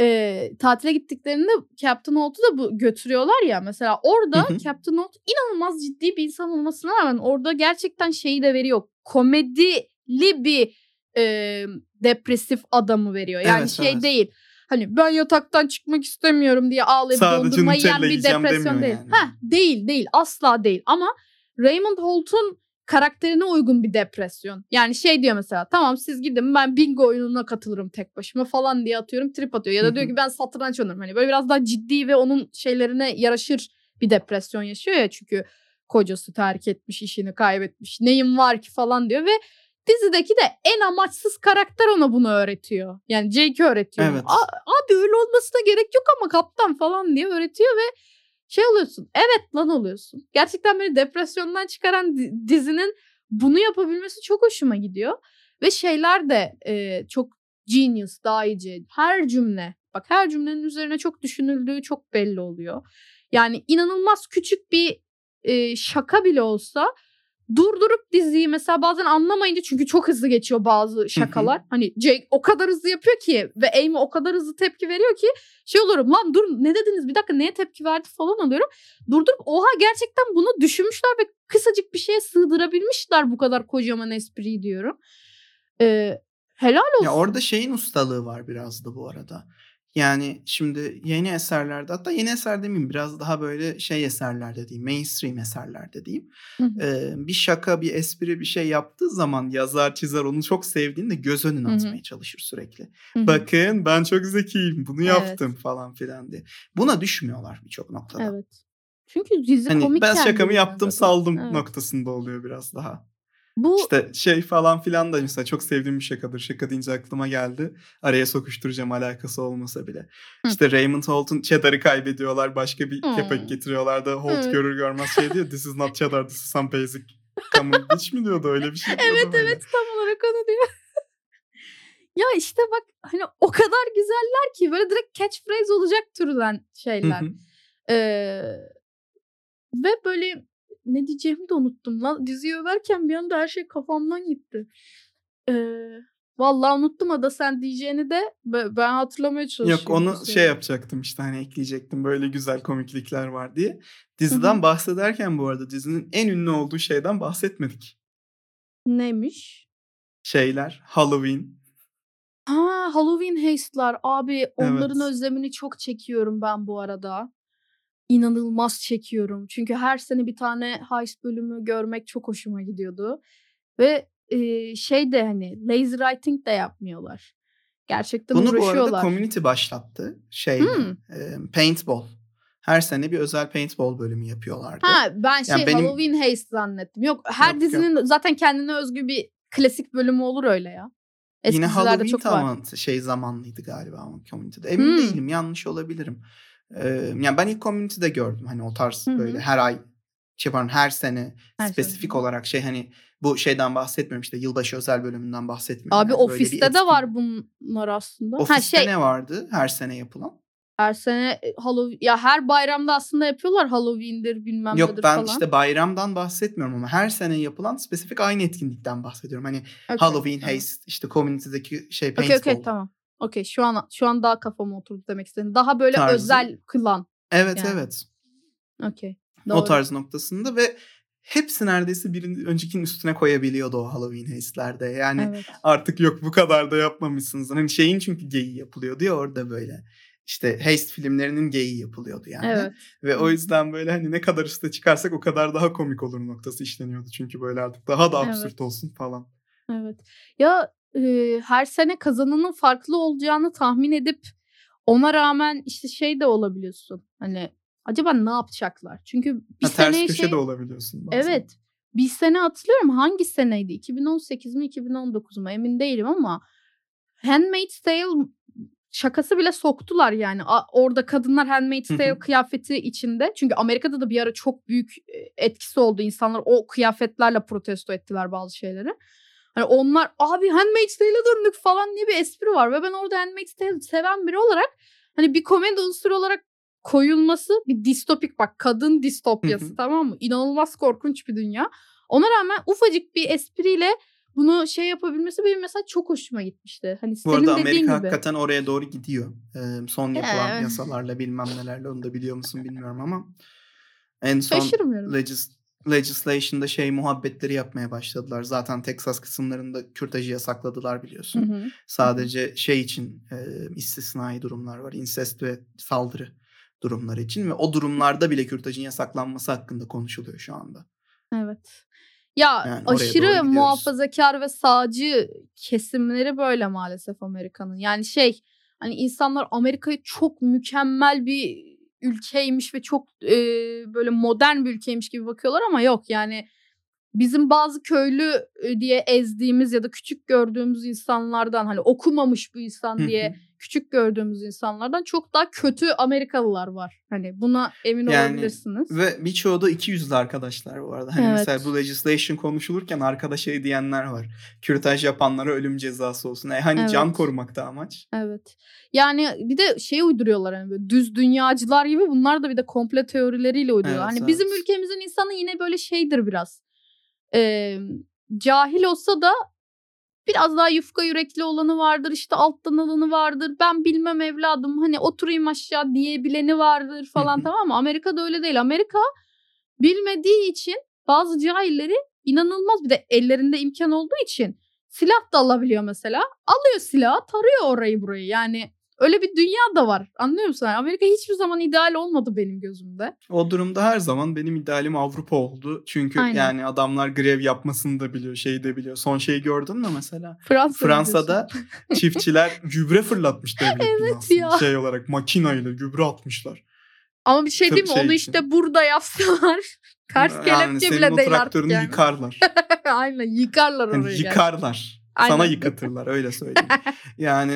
E, tatile gittiklerinde Captain Holt'u da bu götürüyorlar ya mesela orada Hı hı. Captain Holt inanılmaz ciddi bir insan olmasına rağmen orada gerçekten şeyi de veriyor. Komedili bir e, depresif adamı veriyor. Yani Evet, şey evet. değil. Hani ben yataktan çıkmak istemiyorum diye ağlayıp Sadece dondurma yiyen bir depresyon değil. yani. Heh, değil değil asla değil ama Raymond Holt'un karakterine uygun bir depresyon. Yani şey diyor mesela tamam siz gidin ben bingo oyununa katılırım tek başıma falan diye atıyorum trip atıyor. Ya da diyor ki ben satranç oynarım. Hani böyle biraz daha ciddi ve onun şeylerine yaraşır bir depresyon yaşıyor ya çünkü kocası terk etmiş işini kaybetmiş neyim var ki falan diyor ve dizideki de en amaçsız karakter ona bunu öğretiyor. Yani Jake öğretiyor. Evet. "A- Abi öyle olmasına gerek yok ama kaptan falan diye öğretiyor ve şey oluyorsun. Evet lan oluyorsun. Gerçekten beni depresyondan çıkaran di- dizinin bunu yapabilmesi çok hoşuma gidiyor. Ve şeyler de e, çok genius, dahice. Her cümle. Bak her cümlenin üzerine çok düşünüldüğü çok belli oluyor. Yani inanılmaz küçük bir e, şaka bile olsa durdurup diziyi mesela bazen anlamayınca çünkü çok hızlı geçiyor bazı şakalar. Hani Jake o kadar hızlı yapıyor ki ve Amy o kadar hızlı tepki veriyor ki şey olurum lan dur ne dediniz bir dakika neye tepki verdi falan oluyorum. Durdurup oha gerçekten bunu düşünmüşler ve kısacık bir şeye sığdırabilmişler bu kadar kocaman espriyi diyorum. Ee, helal olsun. Ya orada şeyin ustalığı var biraz da bu arada. Yani şimdi yeni eserlerde hatta yeni eser demeyeyim biraz daha böyle şey eserlerde diyeyim mainstream eserlerde diyeyim. Hı hı. Ee, bir şaka bir espri bir şey yaptığı zaman yazar çizer onu çok sevdiğinde göz önüne Hı hı. atmaya çalışır sürekli. Hı hı. Bakın ben çok zekiyim bunu Evet. yaptım falan filan diye. Buna düşmüyorlar birçok noktada. Evet. Çünkü dizi Hani komik ben şakamı yaptım zaten. saldım Evet. noktasında oluyor biraz daha. Bu İşte şey falan filan da mesela çok sevdiğim bir şakadır. Şaka deyince aklıma geldi. Araya sokuşturacağım alakası olmasa bile. Hı. İşte Raymond Holt'un cheddar'ı kaybediyorlar. Başka bir Hmm. kepek getiriyorlar da Holt Hı. görür görmez şey diyor. This is not cheddar, this is some basic common bitch mi diyordu öyle bir şey Evet böyle. evet tam olarak onu diyor. ya işte bak hani o kadar güzeller ki böyle direkt catchphrase olacak türden Hı şeyler. hı. Ee, ve böyle ne diyeceğimi de unuttum lan. Diziyi överken bir anda her şey kafamdan gitti. Ee, vallahi unuttum Ada sen diyeceğini de be- ben hatırlamaya çalışıyorum. Yok onu şey yapacaktım işte hani ekleyecektim böyle güzel komiklikler var diye. Diziden bahsederken bu arada dizinin en ünlü olduğu şeyden bahsetmedik. Neymiş? Şeyler Halloween. Ha Halloween heist'lar abi onların Evet. özlemini çok çekiyorum ben bu arada. İnanılmaz çekiyorum. Çünkü her sene bir tane heist bölümü görmek çok hoşuma gidiyordu. Ve e, şey de hani lazy writing de yapmıyorlar. Gerçekten Bunu bu arada uğraşıyorlar. community başlattı. Şeyle, Hmm. e, paintball. Her sene bir özel paintball bölümü yapıyorlardı. Ha ben şey Yani benim- Halloween heist zannettim. Yok her Yok, dizinin zaten kendine özgü bir klasik bölümü olur öyle ya. Eski Yine Halloween çok var. tamam şey zamanlıydı galiba ama community'de. Emin Hmm. değilim yanlış olabilirim. Ee, yani ben ilk community'de gördüm hani o tarz Hı hı. böyle her ay şey pardon her sene Her spesifik sene. olarak şey hani bu şeyden bahsetmiyorum işte yılbaşı özel bölümünden bahsetmiyorum. Abi yani. Ofiste de var bunlar aslında. Ofiste ha şey ne vardı her sene yapılan? her sene e, Halloween ya her bayramda aslında yapıyorlar Halloween'dir bilmem Yok nedir ben falan. işte bayramdan bahsetmiyorum ama her sene yapılan spesifik aynı etkinlikten bahsediyorum. Hani Okey, Halloween tamam. Heist işte community'deki şey paintball. okey tamam. Okey şu an şu an daha kafama oturdu demek istedim. Daha böyle Tarzı. özel kılan. Evet Yani. evet. Okey. O tarz noktasında ve hepsi neredeyse birinin öncekinin üstüne koyabiliyordu o Halloween heistlerde. Yani Evet. artık yok bu kadar da yapmamışsınız. Hani şeyin çünkü geyiği yapılıyordu ya orada böyle. İşte heist filmlerinin geyiği yapılıyordu yani. Evet. Ve o yüzden böyle hani ne kadar üste çıkarsak o kadar daha komik olur noktası işleniyordu. Çünkü böyle artık daha da absürt Evet. olsun falan. Evet. Ya e, her sene kazananın farklı olacağını tahmin edip ona rağmen işte şey de olabiliyorsun. Hani acaba ne yapacaklar? Çünkü bir Ha, ters seneye köşe şey de olabiliyorsun bazen. Evet. Bir sene hatırlıyorum hangi seneydi? 2018 mi 2019 mu emin değilim ama Handmaid's Tale şakası bile soktular yani. A- Orada kadınlar Handmaid's. Tale kıyafeti içinde. Çünkü Amerika'da da bir ara çok büyük etkisi oldu. İnsanlar o kıyafetlerle protesto ettiler bazı şeyleri. Hani onlar abi Handmaid's Tale'e döndük falan diye bir espri var. Ve ben orada Handmaid's Tale'i seven biri olarak hani bir komedi unsuru olarak koyulması bir distopik bak kadın distopyası tamam mı? İnanılmaz korkunç bir dünya. Ona rağmen ufacık bir espriyle bunu şey yapabilmesi benim mesela çok hoşuma gitmişti. Hani Bu arada Amerika gibi. hakikaten oraya doğru gidiyor. Ee, son yapılan Evet. yasalarla bilmem nelerle onu da biliyor musun bilmiyorum ama en son legis legislation'da şey muhabbetleri yapmaya başladılar. Zaten Texas kısımlarında kürtajı yasakladılar Hı biliyorsun. hı. Sadece şey için e, istisnai durumlar var. İnsest ve saldırı durumları için ve o durumlarda bile kürtajın yasaklanması hakkında konuşuluyor şu anda. Evet. Ya Yani aşırı muhafazakar ve sağcı kesimleri böyle maalesef Amerika'nın. Yani şey hani insanlar Amerika'yı çok mükemmel bir ülkeymiş ve çok e, böyle modern bir ülkeymiş gibi bakıyorlar ama yok yani bizim bazı köylü diye ezdiğimiz ya da küçük gördüğümüz insanlardan hani okumamış bu insan diye küçük gördüğümüz insanlardan çok daha kötü Amerikalılar var. Hani buna emin Yani olabilirsiniz. Ve birçoğu da iki yüzlü arkadaşlar bu arada. Hani Evet. mesela bu legislation konuşulurken arkada şey diyenler var. Kürtaj yapanlara ölüm cezası olsun. E hani can Evet. korumakta amaç. Evet. Yani bir de şey uyduruyorlar hani böyle düz dünyacılar gibi bunlar da bir de komple teorileriyle uyduruyorlar. Evet, hani bizim evet. ülkemizin insanı yine böyle şeydir biraz. Ee, cahil olsa da biraz daha yufka yürekli olanı vardır. işte alttan alanı vardır. Ben bilmem evladım hani oturayım aşağı diyebileni vardır falan tamam mı? Amerika'da öyle değil. Amerika bilmediği için bazı cahilleri inanılmaz bir de ellerinde imkan olduğu için silah da alabiliyor mesela. Alıyor silahı tarıyor orayı burayı yani öyle bir dünya da var anlıyor musun? Yani Amerika hiçbir zaman ideal olmadı benim gözümde. O durumda her zaman benim idealim Avrupa oldu. Çünkü Aynen. yani adamlar grev yapmasını da biliyor, şeyi de biliyor. Son şeyi gördün mü mesela? Fransa Fransa'da çiftçiler gübre fırlatmış devlet Evet ya. Şey olarak makinayla gübre atmışlar. Ama bir şey Tıp değil mi? şey Onu için. işte burada yapsalar. Ters yani kelepçe bile değil artık yani. yıkarlar. Aynen yıkarlar Yani orayı. gerçekten. yıkarlar. Sana Aynen. yıkatırlar öyle söyleyeyim. yani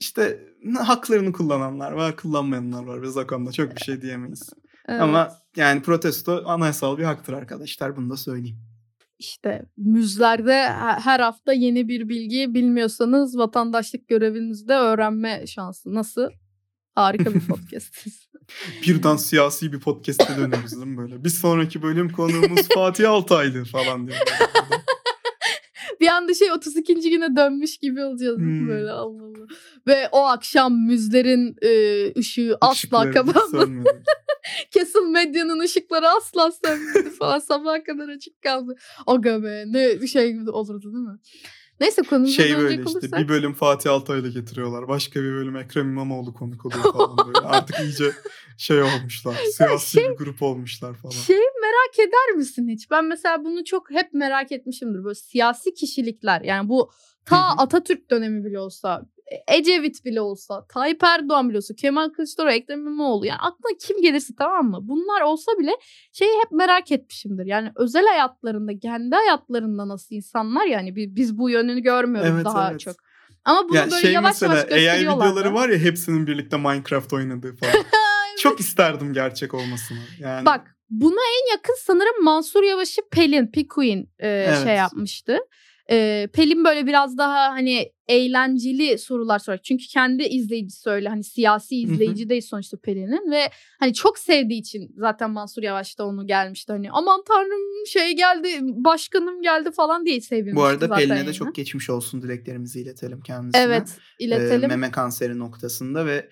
işte haklarını kullananlar var, kullanmayanlar var. Biz o konuda çok bir şey diyemeyiz. Evet. Ama yani protesto anayasal bir haktır arkadaşlar. Bunu da söyleyeyim. İşte müzlerde he- her hafta yeni bir bilgi bilmiyorsanız vatandaşlık görevinizde öğrenme şansı. Nasıl? Harika bir podcastiz. Birden siyasi bir podcast'e döneriz değil mi böyle? Bir sonraki bölüm konuğumuz Fatih Altaylı falan diye. Bir anda şey 32. güne dönmüş gibi olacağız? Hmm. böyle Allah Allah. Ve o akşam müzlerin e, ışığı asla Işıkları kapanmadı. Kesin medyanın ışıkları asla sönmedi falan. Sabaha kadar açık kaldı. Aga be ne şey gibi olurdu değil mi? Neyse konumuza Şey böyle işte olursak. bir bölüm Fatih Altaylı getiriyorlar. Başka bir bölüm Ekrem İmamoğlu konuk oluyor falan böyle. Artık iyice şey olmuşlar. Siyasi bir grup olmuşlar falan. Şey merak eder misin hiç? Ben mesela bunu çok hep merak etmişimdir. Böyle siyasi kişilikler yani bu ta. Atatürk dönemi bile olsa, Ecevit bile olsa, Tayyip Erdoğan bile olsa, Kemal Kılıçdaroğlu, Ekrem İmamoğlu yani aklına kim gelirse tamam mı? Bunlar olsa bile şeyi hep merak etmişimdir. Yani özel hayatlarında, kendi hayatlarında nasıl insanlar yani bi- biz bu yönünü görmüyoruz Evet, daha evet. çok. Ama bunu Ya böyle şey yavaş mesela yavaş AI gösteriyorlar. videoları da. var ya hepsinin birlikte Minecraft oynadığı falan. Çok isterdim gerçek olmasını. Yani Bak buna en yakın sanırım Mansur Yavaş'ı Pelin, Pikuin e, Evet. şey yapmıştı. E, Pelin böyle biraz daha hani eğlenceli sorular sorar. Çünkü kendi izleyicisi öyle hani siyasi izleyici değil sonuçta Pelin'in ve hani çok sevdiği için zaten Mansur Yavaş da onu gelmişti hani aman tanrım şey geldi başkanım geldi falan diye sevinmişti bu arada zaten Pelin'e de çok geçmiş olsun dileklerimizi iletelim kendisine. Evet Ee, iletelim. meme kanseri noktasında ve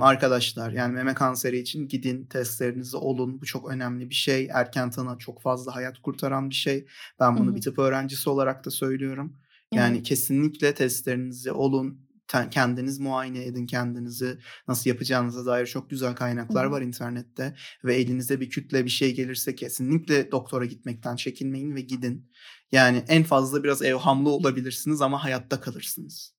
arkadaşlar yani meme kanseri için gidin testlerinizi olun. Bu çok önemli bir şey. Erken tanı çok fazla hayat kurtaran bir şey. Ben bunu Hı hı. bir tıp öğrencisi olarak da söylüyorum. Yani Evet. kesinlikle testlerinizi olun. Ten- Kendiniz muayene edin kendinizi. Nasıl yapacağınıza dair çok güzel kaynaklar Hı hı. var internette. Ve elinize bir kütle bir şey gelirse kesinlikle doktora gitmekten çekinmeyin ve gidin. Yani en fazla biraz evhamlı olabilirsiniz ama hayatta kalırsınız.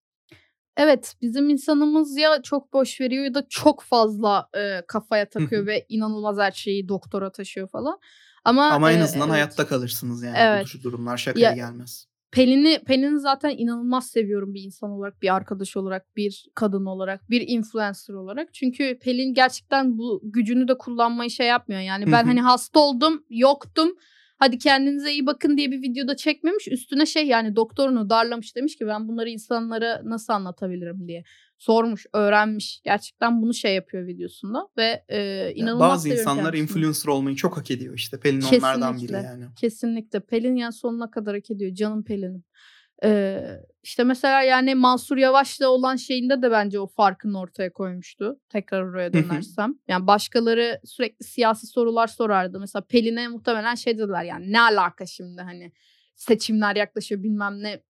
Evet bizim insanımız ya çok boş veriyor ya da çok fazla e, kafaya takıyor ve inanılmaz her şeyi doktora taşıyor falan. Ama, Ama en e, azından evet. hayatta kalırsınız yani. Evet. Bu durumlar şakaya Ya- gelmez. Pelin'i Pelin'i zaten inanılmaz seviyorum bir insan olarak, bir arkadaş olarak, bir kadın olarak, bir influencer olarak. Çünkü Pelin gerçekten bu gücünü de kullanmayı şey yapmıyor. Yani ben hani hasta oldum, yoktum hadi kendinize iyi bakın diye bir videoda çekmemiş. Üstüne şey yani doktorunu darlamış demiş ki ben bunları insanlara nasıl anlatabilirim diye. Sormuş, öğrenmiş. Gerçekten bunu şey yapıyor videosunda ve e, inanılmaz Bazı insanlar influencer olmayı çok hak ediyor işte. Pelin onlardan biri Kesinlikle. yani. Kesinlikle. Pelin yani sonuna kadar hak ediyor. Canım Pelin'im. Ee, işte mesela yani Mansur Yavaş'la olan şeyinde de bence o farkını ortaya koymuştu. Tekrar oraya dönersem. yani başkaları sürekli siyasi sorular sorardı. Mesela Pelin'e muhtemelen şey dediler yani ne alaka şimdi hani seçimler yaklaşıyor bilmem ne.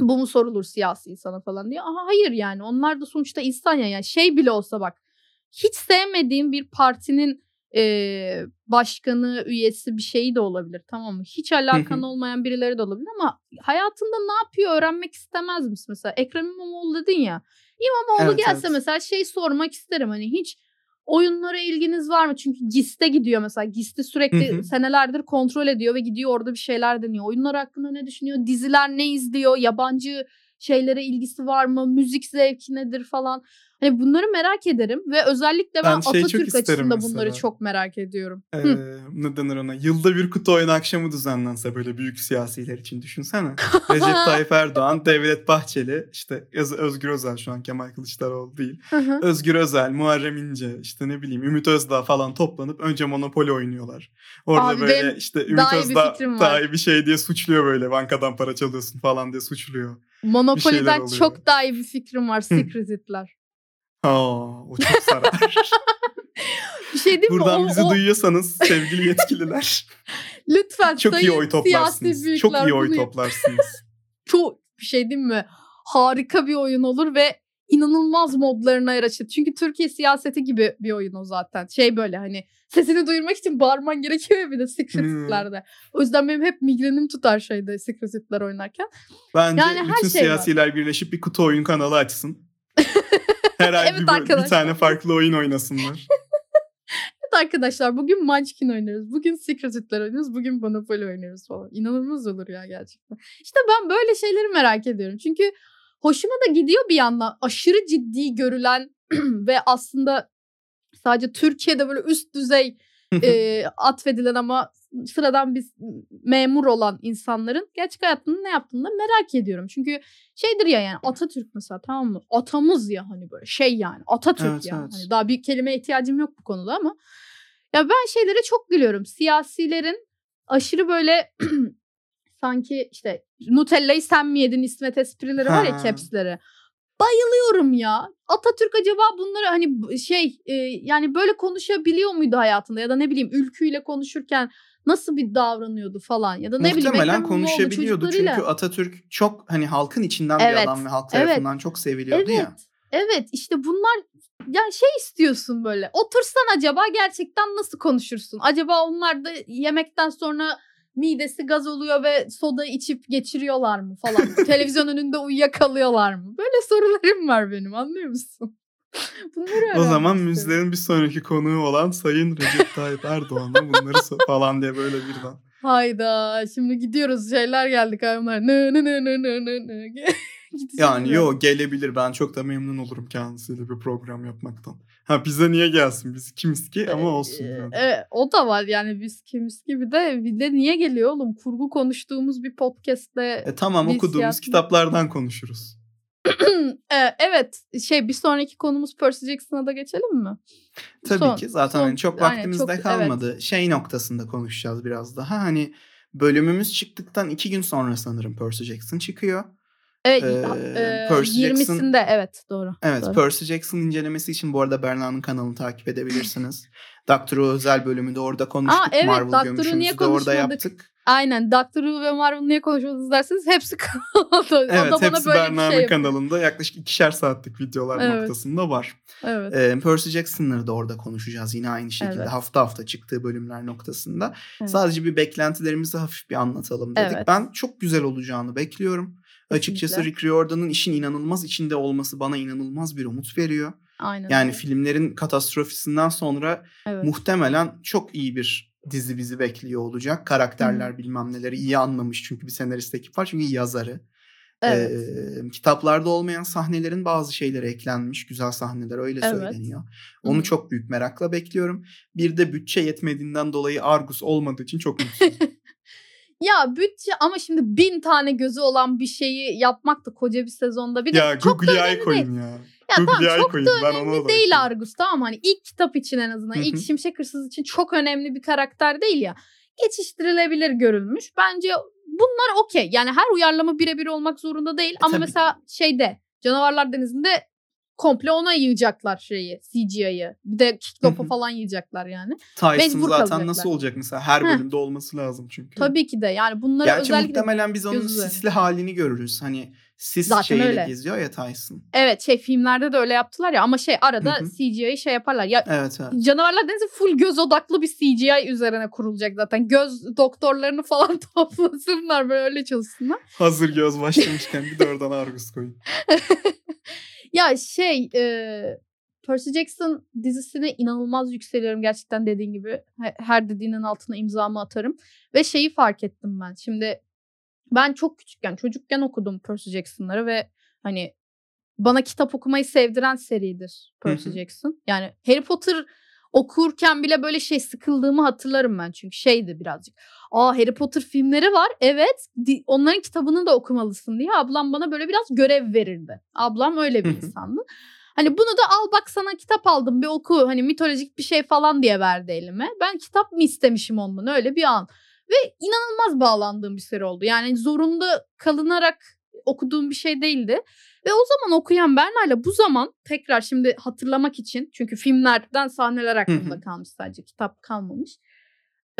Bu mu sorulur siyasi insana falan diye. Aha hayır yani onlar da sonuçta insan ya. Yani şey bile olsa bak hiç sevmediğim bir partinin eee, başkanı, üyesi bir şeyi de olabilir tamam mı? Hiç alakan olmayan birileri de olabilir ama hayatında ne yapıyor öğrenmek istemez misin? Mesela Ekrem İmamoğlu dedin ya. İmamoğlu Evet, gelse evet. mesela şey sormak isterim hani hiç oyunlara ilginiz var mı? Çünkü GIS'te gidiyor mesela. GIS'te sürekli Hı hı. senelerdir kontrol ediyor ve gidiyor orada bir şeyler deniyor. Oyunlar hakkında ne düşünüyor? Diziler ne izliyor? Yabancı şeylere ilgisi var mı? Müzik zevki nedir falan. Hani bunları merak ederim ve özellikle ben, Ben çok Atatürk açısında bunları mesela. çok merak ediyorum. Ee, Hı. ne denir ona? Yılda bir kutu oyunu akşamı düzenlense böyle büyük siyasiler için düşünsene. Recep Tayyip Erdoğan, Devlet Bahçeli, işte Öz- Özgür Özel şu an Kemal Kılıçdaroğlu değil. Hı hı. Özgür Özel, Muharrem İnce, işte ne bileyim Ümit Özdağ falan toplanıp önce Monopoly oynuyorlar. Orada Abi böyle işte Ümit daha iyi bir Özdağ var. daha iyi bir şey diye suçluyor böyle bankadan para çalıyorsun falan diye suçluyor. Monopoly'den çok daha iyi bir fikrim var. Secret Hitler. Aa, o çok sarar. Bir şey değil mi? Buradan bizi o- duyuyorsanız sevgili yetkililer Lütfen çok iyi sayın oy siyasi toplarsınız. Çok iyi oy toplarsınız. Çok bir şey değil mi? Harika bir oyun olur ve inanılmaz modlarına yer açır. Çünkü Türkiye siyaseti gibi bir oyun o zaten. Şey böyle hani sesini duyurmak için bağırman gerekiyor bir de Secret Hmm. O yüzden benim hep migrenim tutar şeyde Secret Hitler oynarken. Bence Yani her bütün şey var. siyasiler birleşip bir kutu oyun kanalı açsın. Her ay Evet bir, bir tane farklı oyun oynasınlar. Evet arkadaşlar bugün Munchkin oynuyoruz. Bugün Secret Hitler oynuyoruz. Bugün Monopoly oynuyoruz falan. İnanılmaz olur ya gerçekten. İşte ben böyle şeyleri merak ediyorum. Çünkü hoşuma da gidiyor bir yandan. Aşırı ciddi görülen ve aslında sadece Türkiye'de böyle üst düzey e, atfedilen ama sıradan bir memur olan insanların gerçek hayatında ne yaptığını da merak ediyorum. Çünkü şeydir ya yani Atatürk mesela tamam mı? Atamız ya hani böyle şey yani Atatürk Evet, yani. evet. Hani daha bir kelimeye ihtiyacım yok bu konuda ama ya ben şeylere çok gülüyorum. Siyasilerin aşırı böyle sanki işte Nutella'yı sen mi yedin İsmet esprileri var ya capsleri. Bayılıyorum ya. Atatürk acaba bunları hani şey e, yani böyle konuşabiliyor muydu hayatında ya da ne bileyim ülküyle konuşurken nasıl bir davranıyordu falan ya da ne bileyim Muhtemelen Ekrem İmamoğlu konuşabiliyordu çünkü. Atatürk çok hani halkın içinden bir Evet, adam ve halk evet. tarafından çok seviliyordu Evet. ya. Evet işte bunlar yani şey istiyorsun böyle. Otursan acaba gerçekten nasıl konuşursun? Acaba onlar da yemekten sonra midesi gaz oluyor ve soda içip geçiriyorlar mı falan. Televizyon önünde uyuyakalıyorlar mı? Böyle sorularım var benim anlıyor musun? Bunları O zaman müzlerin bir sonraki konuğu olan Sayın Recep Tayyip Erdoğan'a bunları so- falan diye böyle birden. Hayda şimdi gidiyoruz şeyler geldik hayvanlar. Nı nı nı nı nı nı nı. Yani ya. yo gelebilir ben çok da memnun olurum kendisiyle bir program yapmaktan. Ha bize niye gelsin biz kimiz ki ama olsun. Ee, yani. Evet, o da var yani biz kimiz gibi de bir de niye geliyor oğlum? Kurgu konuştuğumuz bir podcast'te E tamam okuduğumuz siyasi- kitaplardan konuşuruz. Evet şey bir sonraki konumuz Percy Jackson'a da geçelim mi? Tabii Son- ki zaten son- hani çok vaktimiz çok- de evet. kalmadı. Şey noktasında konuşacağız biraz daha. Hani bölümümüz çıktıktan iki gün sonra sanırım Percy Jackson çıkıyor. Evet, Ee, e, Percy 20'sinde evet doğru. Evet Doğru. Percy Jackson incelemesi için bu arada Berna'nın kanalını takip edebilirsiniz. Doctor Who özel bölümü de orada konuştuk. Aa, evet, Marvel Doctor gömüşümüzü niye de orada yaptık. Aynen Doctor Who ve Marvel niye konuşuyorsunuz derseniz hepsi kanalda. Evet o da bana hepsi böyle bir şey kanalında yaklaşık ikişer saatlik videolar Evet. noktasında var. Evet. Ee, Percy Jackson'ları da orada konuşacağız yine aynı şekilde Evet. hafta hafta çıktığı bölümler noktasında. Evet. Sadece bir beklentilerimizi hafif bir anlatalım dedik. Evet. Ben çok güzel olacağını bekliyorum. Açıkçası. Rick Riordan'ın işin inanılmaz içinde olması bana inanılmaz bir umut veriyor. Aynen. Yani öyle. filmlerin katastrofisinden sonra evet. muhtemelen çok iyi bir dizi bizi bekliyor olacak. Karakterler bilmem neleri iyi anlamış çünkü bir senarist ekip var çünkü yazarı. evet. Ee, kitaplarda olmayan sahnelerin bazı şeyleri eklenmiş. Güzel sahneler öyle Evet. söyleniyor. Onu Hı. çok büyük merakla bekliyorum. Bir de bütçe yetmediğinden dolayı Argus olmadığı için çok mutsuzum. Ya bütçe ama şimdi bin tane gözü olan bir şeyi yapmak da koca bir sezonda bir de Ya çok da Google'ı koyun ya. Ya tamam çok koyun. da Ben önemli da değil bakayım. Argus tamam hani ilk kitap için en azından ilk. Şimşek Hırsız için çok önemli bir karakter değil ya. Geçiştirilebilir görülmüş. Bence bunlar okey. Yani her uyarlama birebir olmak zorunda değil. Ama tabii. mesela şeyde Canavarlar Denizi'nde komple ona yiyecekler şeyi CGI'yi. Bir de Kiklop'a falan yiyecekler yani. Tyson Mecbur zaten kalacaklar. nasıl olacak mesela? Her Heh. bölümde olması lazım çünkü. Tabii ki de yani bunları Gerçi özellikle muhtemelen biz onun göz üzerine. sisli halini görürüz. Hani sis Zaten şeyiyle öyle. geziyor ya Tyson. Evet şey filmlerde de öyle yaptılar ya ama şey arada. CGI'yi şey yaparlar. Ya Evet evet. Canavarlar Denizi full göz odaklı bir CGI üzerine kurulacak zaten. Göz doktorlarını falan toplasınlar böyle öyle çalışsınlar. Hazır göz başlamışken bir de oradan Argus koyun. Ya şey e, Percy Jackson dizisine inanılmaz yükseliyorum gerçekten dediğin gibi. He- Her dediğinin altına imzamı atarım. Ve şeyi fark ettim ben. Şimdi ben çok küçükken, çocukken okudum Percy Jackson'ları ve hani bana kitap okumayı sevdiren seridir Percy. Jackson. Yani Harry Potter okurken bile böyle şey sıkıldığımı hatırlarım ben. Çünkü şeydi birazcık. Aa Harry Potter filmleri var. Evet. onların kitabını da okumalısın diye ablam bana böyle biraz görev verirdi. Ablam öyle bir insandı. Hani bunu da al bak sana kitap aldım bir oku. Hani mitolojik bir şey falan diye verdi elime. Ben kitap mı istemişim ondan öyle bir an. Ve inanılmaz bağlandığım bir seri oldu. Yani zorunda kalınarak okuduğum bir şey değildi. Ve o zaman okuyan Berna'yla bu zaman tekrar şimdi hatırlamak için çünkü filmlerden sahneler aklımda kalmış sadece kitap kalmamış.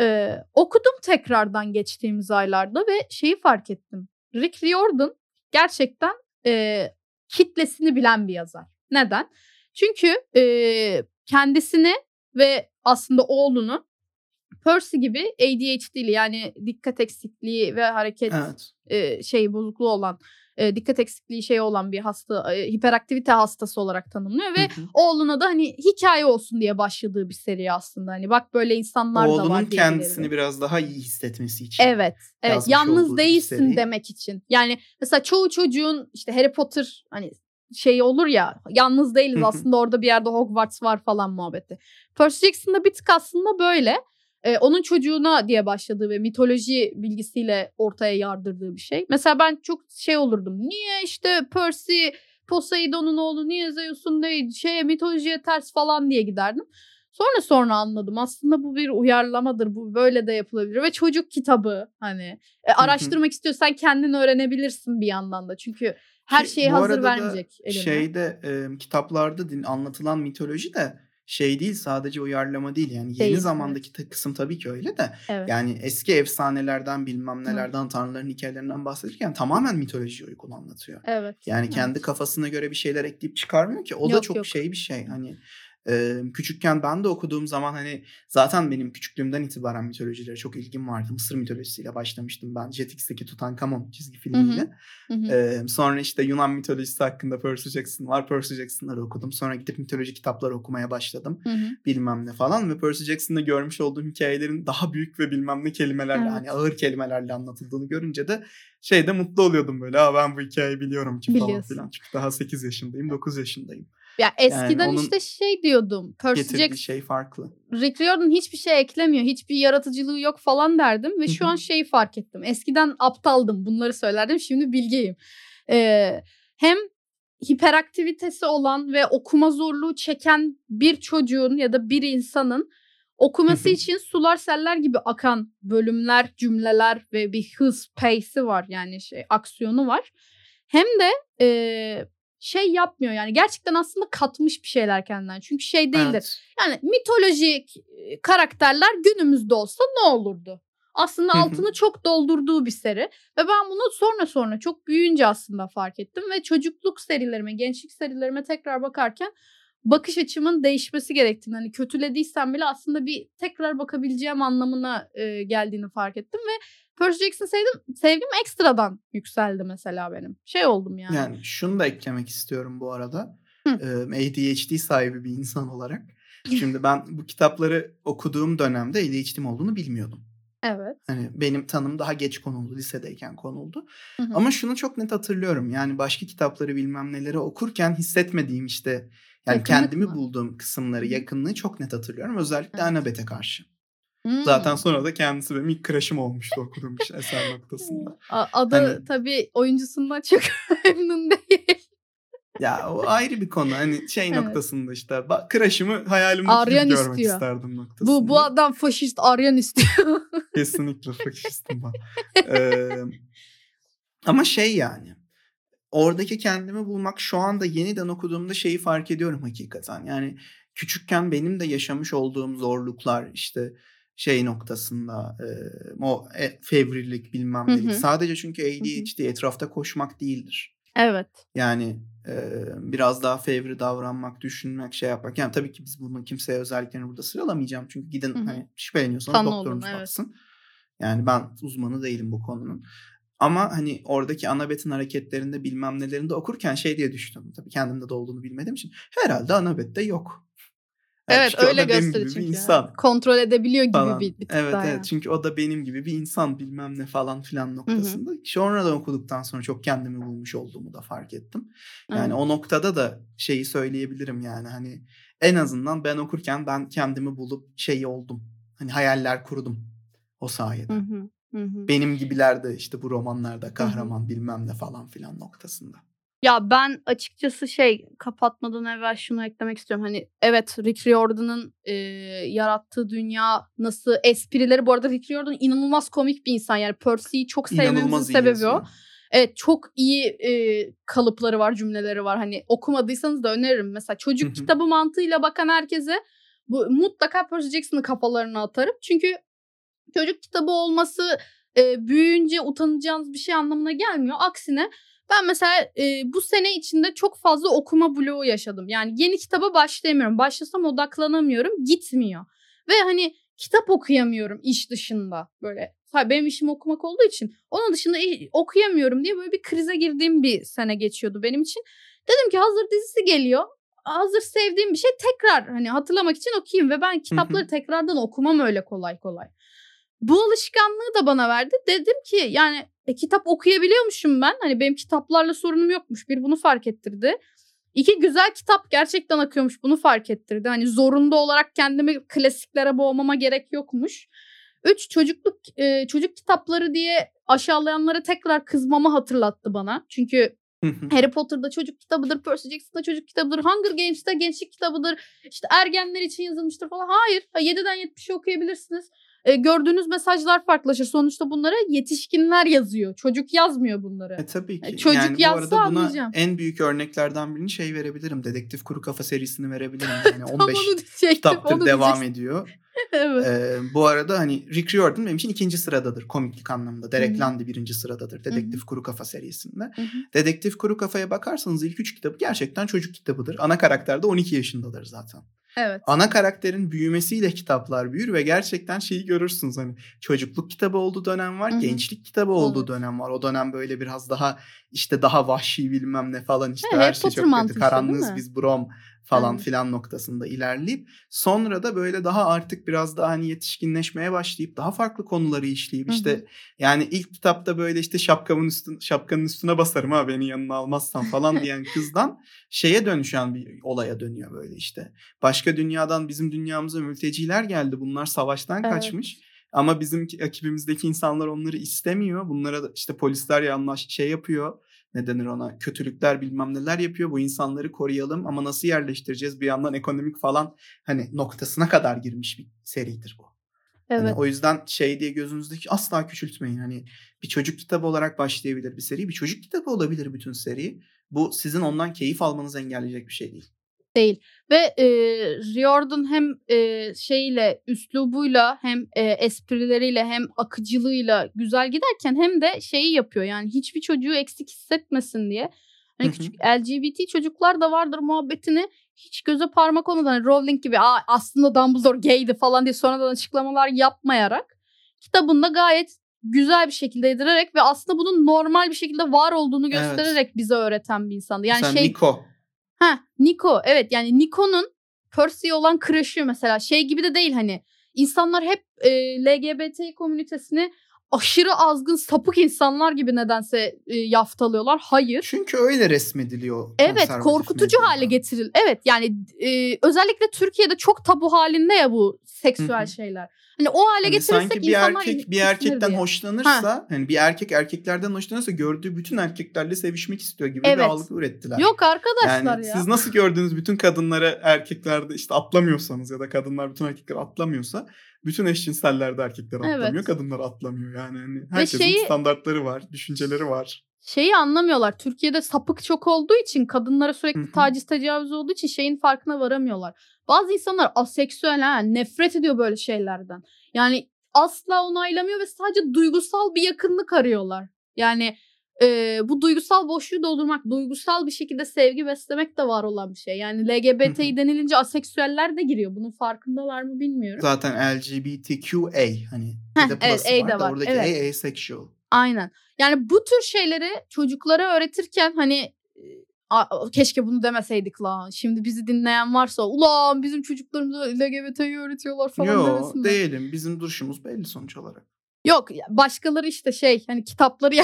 Ee, okudum tekrardan geçtiğimiz aylarda ve şeyi fark ettim. Rick Riordan gerçekten e, kitlesini bilen bir yazar. Neden? Çünkü e, kendisini ve aslında oğlunu Percy gibi ADHD'li yani dikkat eksikliği ve hareket Evet. e, şey bozukluğu olan e, dikkat eksikliği şey olan bir hasta e, hiperaktivite hastası olarak tanımlıyor ve Hı hı. oğluna da hani hikaye olsun diye başladığı bir seri aslında. Hani bak böyle insanlar da var Oğlunun kendisini biraz daha iyi hissetmesi için. Evet. Evet. Yalnız değilsin demek için. Yani mesela çoğu çocuğun işte Harry Potter hani şey olur ya yalnız değiliz aslında orada bir yerde Hogwarts var falan muhabbeti. Percy Jackson'da bir tık aslında böyle. Ee, onun çocuğuna diye başladığı ve mitoloji bilgisiyle ortaya yardırdığı bir şey. Mesela ben çok şey olurdum. Niye işte Percy Poseidon'un oğlu niye Zeus'un değil şeye mitolojiye ters falan diye giderdim. Sonra sonra anladım. Aslında bu bir uyarlamadır. Bu böyle de yapılabilir. Ve çocuk kitabı hani. E, araştırmak istiyorsan kendin öğrenebilirsin bir yandan da. Çünkü her Ki şeyi hazır vermeyecek eline. Şeyde e, kitaplarda din, anlatılan mitoloji de şey değil sadece uyarlama değil yani yeni Değil, evet. zamandaki ta- kısım tabii ki öyle de evet. yani eski efsanelerden bilmem nelerden tanrıların hikayelerinden bahsederken tamamen mitoloji uygun anlatıyor. evet. Yani evet. kendi kafasına göre bir şeyler ekleyip çıkarmıyor ki. O da Yok, çok yok. şey bir şey. Hani küçükken ben de okuduğum zaman hani zaten benim küçüklüğümden itibaren mitolojilere çok ilgim vardı. Mısır mitolojisiyle başlamıştım ben. Jetix'teki Tutankamon çizgi filmiyle. Hı hı. Ee, sonra işte Yunan mitolojisi hakkında Percy Jackson var. Percy Jackson'ları okudum. Sonra gidip mitoloji kitapları okumaya başladım. Hı hı. Bilmem ne falan. Ve Percy Jackson'da görmüş olduğum hikayelerin daha büyük ve bilmem ne kelimelerle Evet. hani ağır kelimelerle anlatıldığını görünce de şeyde mutlu oluyordum böyle. Aa ben bu hikayeyi biliyorum ki falan filan. Çünkü daha 8 yaşındayım, 9 yaşındayım. Ya eskiden onun işte şey diyordum. Percy Jackson şey farklı. Rick Riordan hiçbir şey eklemiyor. Hiçbir yaratıcılığı yok falan derdim. Ve şu an şeyi fark ettim. Eskiden aptaldım. Bunları söylerdim. Şimdi bilgeyim. Ee, hem hiperaktivitesi olan ve okuma zorluğu çeken bir çocuğun ya da bir insanın okuması için sular seller gibi akan bölümler, cümleler ve bir hız, pace'i var. Yani şey aksiyonu var. Hem de e, şey yapmıyor yani gerçekten aslında katmış bir şeyler kendinden. Çünkü şey değildir. Evet. Yani mitolojik e, karakterler günümüzde olsa ne olurdu? Aslında altını çok doldurduğu bir seri. Ve ben bunu sonra sonra çok büyüyünce aslında fark ettim. Ve çocukluk serilerime, gençlik serilerime tekrar bakarken bakış açımın değişmesi gerektiğini hani kötülediysem bile aslında bir tekrar bakabileceğim anlamına e, geldiğini fark ettim ve Percy Jackson sevdim, sevgim ekstradan yükseldi mesela benim. Şey oldum yani. Yani şunu da eklemek istiyorum bu arada. Hı. ADHD sahibi bir insan olarak. Şimdi ben bu kitapları okuduğum dönemde ADHD'm olduğunu bilmiyordum. Evet. Hani benim tanım daha geç konuldu, lisedeyken konuldu. Hı hı. Ama şunu çok net hatırlıyorum. Yani başka kitapları bilmem neleri okurken hissetmediğim işte yani Yakınlık kendimi mı? bulduğum kısımları, yakınlığı çok net hatırlıyorum. Özellikle Evet. Annabeth'e karşı. Hmm. Zaten sonra da kendisi benim ilk crush'ım olmuştu okuduğum bir eser noktasında. Adı Hani- tabii oyuncusundan çok memnun değil. Ya o ayrı bir konu. Hani şey Evet. noktasında işte ba- crush'ımı Aryan gibi görmek istiyor. isterdim noktasında. Bu bu adam faşist Aryan istiyor. Kesinlikle faşistim ben. Ee, ama şey yani oradaki kendimi bulmak şu anda yeniden okuduğumda şeyi fark ediyorum hakikaten. Yani küçükken benim de yaşamış olduğum zorluklar işte şey noktasında e, o e, fevrilik bilmem hı. Sadece çünkü ADHD etrafta koşmak değildir. evet. Yani e, biraz daha fevri davranmak, düşünmek, şey yapmak. Yani tabii ki biz bunu kimseye özelliklerini burada sıralamayacağım. Çünkü gidin Hı hı. hani şüpheleniyorsanız Tanı doktorunuz evet. baksın. Yani ben uzmanı değilim bu konunun. Ama hani oradaki anabetin hareketlerinde bilmem nelerinde okurken şey diye düşündüm. Tabii kendimde de olduğunu bilmediğim için. Herhalde anabette yok. Yani Evet o öyle gösteriyor çünkü. insan Kontrol edebiliyor gibi falan. bir, bir tık evet daha evet yani. çünkü o da benim gibi bir insan bilmem ne falan filan noktasında. Sonradan okuduktan sonra çok kendimi bulmuş olduğumu da fark ettim. Yani Evet. o noktada da şeyi söyleyebilirim yani hani en azından ben okurken ben kendimi bulup şey oldum. Hani hayaller kurdum o sayede. Hı hı, hı hı. Benim gibiler de işte bu romanlarda kahraman bilmem ne falan filan noktasında. Ya ben açıkçası şey kapatmadan evvel şunu eklemek istiyorum. Hani evet Rick Riordan'ın e, yarattığı dünya nasıl esprileri bu arada Rick Riordan inanılmaz komik bir insan. Yani Percy'yi çok sevmemizin sebebi o. Evet çok iyi e, kalıpları var, cümleleri var. Hani okumadıysanız da öneririm. Mesela çocuk kitabı mantığıyla bakan herkese bu mutlaka Percy Jackson'ı kafalarına atarım. Çünkü çocuk kitabı olması e, büyüyünce utanacağınız bir şey anlamına gelmiyor. Aksine ben mesela e, bu sene içinde çok fazla okuma bloğu yaşadım. Yani yeni kitaba başlayamıyorum. Başlasam odaklanamıyorum. Gitmiyor. Ve hani kitap okuyamıyorum iş dışında. Böyle benim işim okumak olduğu için onun dışında okuyamıyorum diye böyle bir krize girdiğim bir sene geçiyordu benim için. Dedim ki hazır dizisi geliyor. Hazır sevdiğim bir şey tekrar hani hatırlamak için okuyayım ve ben kitapları tekrardan okumam öyle kolay kolay. Bu alışkanlığı da bana verdi. Dedim ki yani e, kitap okuyabiliyormuşum ben. Hani benim kitaplarla sorunum yokmuş. Bir bunu fark ettirdi. İki güzel kitap gerçekten akıyormuş. Bunu fark ettirdi. Hani zorunda olarak kendimi klasiklere boğmama gerek yokmuş. Üç çocukluk e, çocuk kitapları diye aşağılayanlara tekrar kızmamı hatırlattı bana. Çünkü Harry Potter'da çocuk kitabıdır, Percy Jackson'da çocuk kitabıdır, Hunger Games'te gençlik kitabıdır, işte ergenler için yazılmıştır falan. Hayır, 7'den 70'e okuyabilirsiniz. E, gördüğünüz mesajlar farklılaşır. Sonuçta bunlara yetişkinler yazıyor. Çocuk yazmıyor bunları. E tabii ki. Çocuk yani bu yazsa arada buna anlayacağım. en büyük örneklerden birini şey verebilirim. Dedektif Kuru Kafa serisini verebilirim. Yani Tam 15 onu kitaptır onu devam diyecektim. ediyor. evet. Ee, bu arada hani Rick Riordan benim için ikinci sıradadır komiklik anlamında. Derek. Landy birinci sıradadır Dedektif Kuru Kafa serisinde. Dedektif Kuru Kafa'ya bakarsanız ilk üç kitabı gerçekten çocuk kitabıdır. Ana karakter de 12 yaşındadır zaten. Evet. Ana karakterin büyümesiyle kitaplar büyür ve gerçekten şeyi görürsünüz hani çocukluk kitabı olduğu dönem var, Hı hı. gençlik kitabı olduğu Evet. dönem var. O dönem böyle biraz daha işte daha vahşi bilmem ne falan işte Evet, her şey çok kötü. Karanlığız biz Brom falan Evet. filan noktasında ilerleyip sonra da böyle daha artık biraz daha hani yetişkinleşmeye başlayıp daha farklı konuları işleyip Hı hı. işte yani ilk kitapta böyle işte şapkamın üstün şapkanın üstüne basarım ha beni yanına almazsan falan diyen kızdan şeye dönüşen bir olaya dönüyor böyle işte. Başka dünyadan bizim dünyamıza mülteciler geldi. Bunlar savaştan Evet. kaçmış. Ama bizim ki- ekibimizdeki insanlar onları istemiyor. Bunlara işte polisler yanlış şey yapıyor. Ne denir ona? Kötülükler bilmem neler yapıyor. Bu insanları koruyalım ama nasıl yerleştireceğiz? Bir yandan ekonomik falan hani noktasına kadar girmiş bir seridir bu. Hani Evet. o yüzden şey diye gözünüzdeki asla küçültmeyin. Hani bir çocuk kitabı olarak başlayabilir bir seri. Bir çocuk kitabı olabilir bütün seri. Bu sizin ondan keyif almanızı engelleyecek bir şey değil. Değil. Ve e, Riordan hem e, şeyle, üslubuyla hem e, esprileriyle hem akıcılığıyla güzel giderken hem de şeyi yapıyor. Yani hiçbir çocuğu eksik hissetmesin diye. Hani Hı hı. küçük LGBT çocuklar da vardır muhabbetini hiç göze parmak olmadan hani Rowling gibi Aa, aslında Dumbledore gaydi falan diye sonradan açıklamalar yapmayarak kitabında gayet güzel bir şekilde yedirerek ve aslında bunun normal bir şekilde var olduğunu Evet. göstererek bize öğreten bir insandı. Yani Sen şey Nico. Ha Nico evet yani Nico'nun Percy'ye olan crush'ı mesela şey gibi de değil hani insanlar hep e, LGBT komünitesini aşırı azgın sapık insanlar gibi nedense e, yaftalıyorlar. Hayır. Çünkü öyle resmediliyor. Evet korkutucu medyada. hale getiril. Evet yani e, özellikle Türkiye'de çok tabu halinde ya bu seksüel Hı hı. şeyler. Hani o hale Hani getirirsek sanki bir insanlar erkek bir erkekten diye. hoşlanırsa hani bir erkek erkeklerden hoşlanırsa gördüğü bütün erkeklerle sevişmek istiyor gibi Evet. bir algı ürettiler. Yok arkadaşlar yani ya. siz nasıl gördüğünüz bütün kadınları erkeklerde işte atlamıyorsanız ya da kadınlar bütün erkekleri atlamıyorsa bütün eşcinseller de erkekler Evet. atlamıyor, kadınlar atlamıyor. Yani hani herkesin şeyi- standartları var, düşünceleri var. Şeyi anlamıyorlar. Türkiye'de sapık çok olduğu için kadınlara sürekli taciz tecavüz olduğu için şeyin farkına varamıyorlar. Bazı insanlar aseksüel ha nefret ediyor böyle şeylerden. Yani asla onaylamıyor ve sadece duygusal bir yakınlık arıyorlar. Yani e, bu duygusal boşluğu doldurmak, duygusal bir şekilde sevgi beslemek de var olan bir şey. Yani LGBT'yi denilince aseksüeller de giriyor. Bunun farkındalar mı bilmiyorum. Zaten LGBTQA hani Heh, bir de evet, A var de var, oradaki evet. A asexual. Aynen. Yani bu tür şeyleri çocuklara öğretirken hani keşke bunu demeseydik la. Şimdi bizi dinleyen varsa ulan bizim çocuklarımıza LGBT'yi öğretiyorlar falan Yok demesinler. değilim. Bizim duruşumuz belli sonuç olarak. Yok başkaları işte şey hani kitapları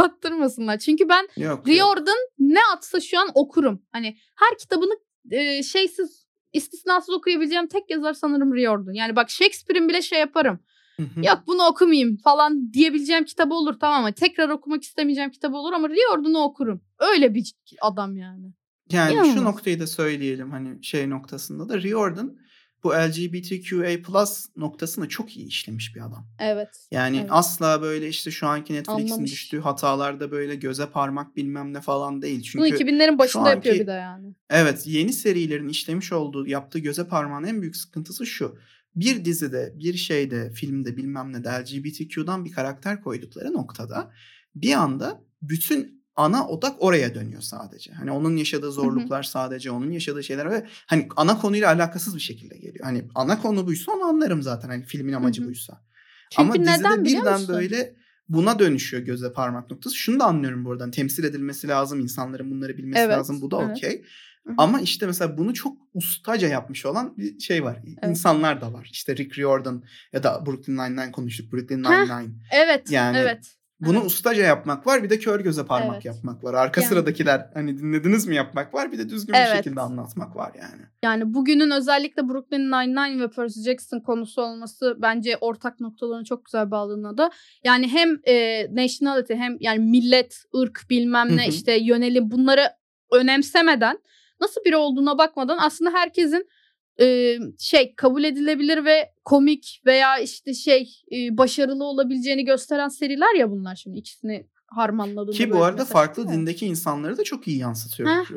yasaklattırmasınlar. Çünkü ben Yok. yok. Riordan ne atsa şu an okurum. Hani her kitabını e, şeysiz istisnasız okuyabileceğim tek yazar sanırım Riordan. Yani bak Shakespeare'in bile şey yaparım. Yok bunu okumayayım falan diyebileceğim kitabı olur tamam mı? Tekrar okumak istemeyeceğim kitabı olur ama Riordan'ı okurum. Öyle bir adam yani. Yani İnanılmaz. şu noktayı da söyleyelim hani şey noktasında da Riordan bu LGBTQA plus noktasını çok iyi işlemiş bir adam. Evet. Yani Evet. asla böyle işte şu anki Netflix'in Anlamış. düştüğü hatalarda böyle göze parmak bilmem ne falan değil. Bunu Çünkü 2000'lerin başında yapıyor anki- bir de yani. evet yeni serilerin işlemiş olduğu yaptığı göze parmağın en büyük sıkıntısı şu. Bir dizide, bir şeyde, filmde bilmem ne de LGBTQ'dan bir karakter koydukları noktada bir anda bütün ana odak oraya dönüyor sadece. Hani onun yaşadığı zorluklar sadece onun yaşadığı şeyler ve hani ana konuyla alakasız bir şekilde geliyor. Hani ana konu buysa onu anlarım zaten hani filmin amacı Hı hı. buysa. Çünkü Ama dizide birden musun? böyle buna dönüşüyor göze parmak noktası. Şunu da anlıyorum buradan. Temsil edilmesi lazım. insanların bunları bilmesi Evet, lazım. Bu da evet. okey. Ama işte mesela bunu çok ustaca yapmış olan bir şey var. İnsanlar da var. İşte Rick Riordan ya da Brooklyn Nine-Nine konuştuk. Brooklyn Nine-Nine. Evet. Yani evet. Bunu Evet. ustaca yapmak var. Bir de kör göze parmak Evet. yapmak var. Arka Yani. sıradakiler hani dinlediniz mi yapmak var. Bir de düzgün Evet. bir şekilde anlatmak var yani. Yani bugünün özellikle Brooklyn Nine-Nine ve Percy Jackson konusu olması bence ortak noktalarını çok güzel bağladığında. Yani hem e, nationality hem yani millet, ırk bilmem ne işte yönelim bunları önemsemeden nasıl biri olduğuna bakmadan aslında herkesin e, şey kabul edilebilir ve komik veya işte şey e, başarılı olabileceğini gösteren seriler ya bunlar şimdi ikisini harmanladığında. Ki bu arada farklı çıkıyor. dindeki insanları da çok iyi yansıtıyor Heh.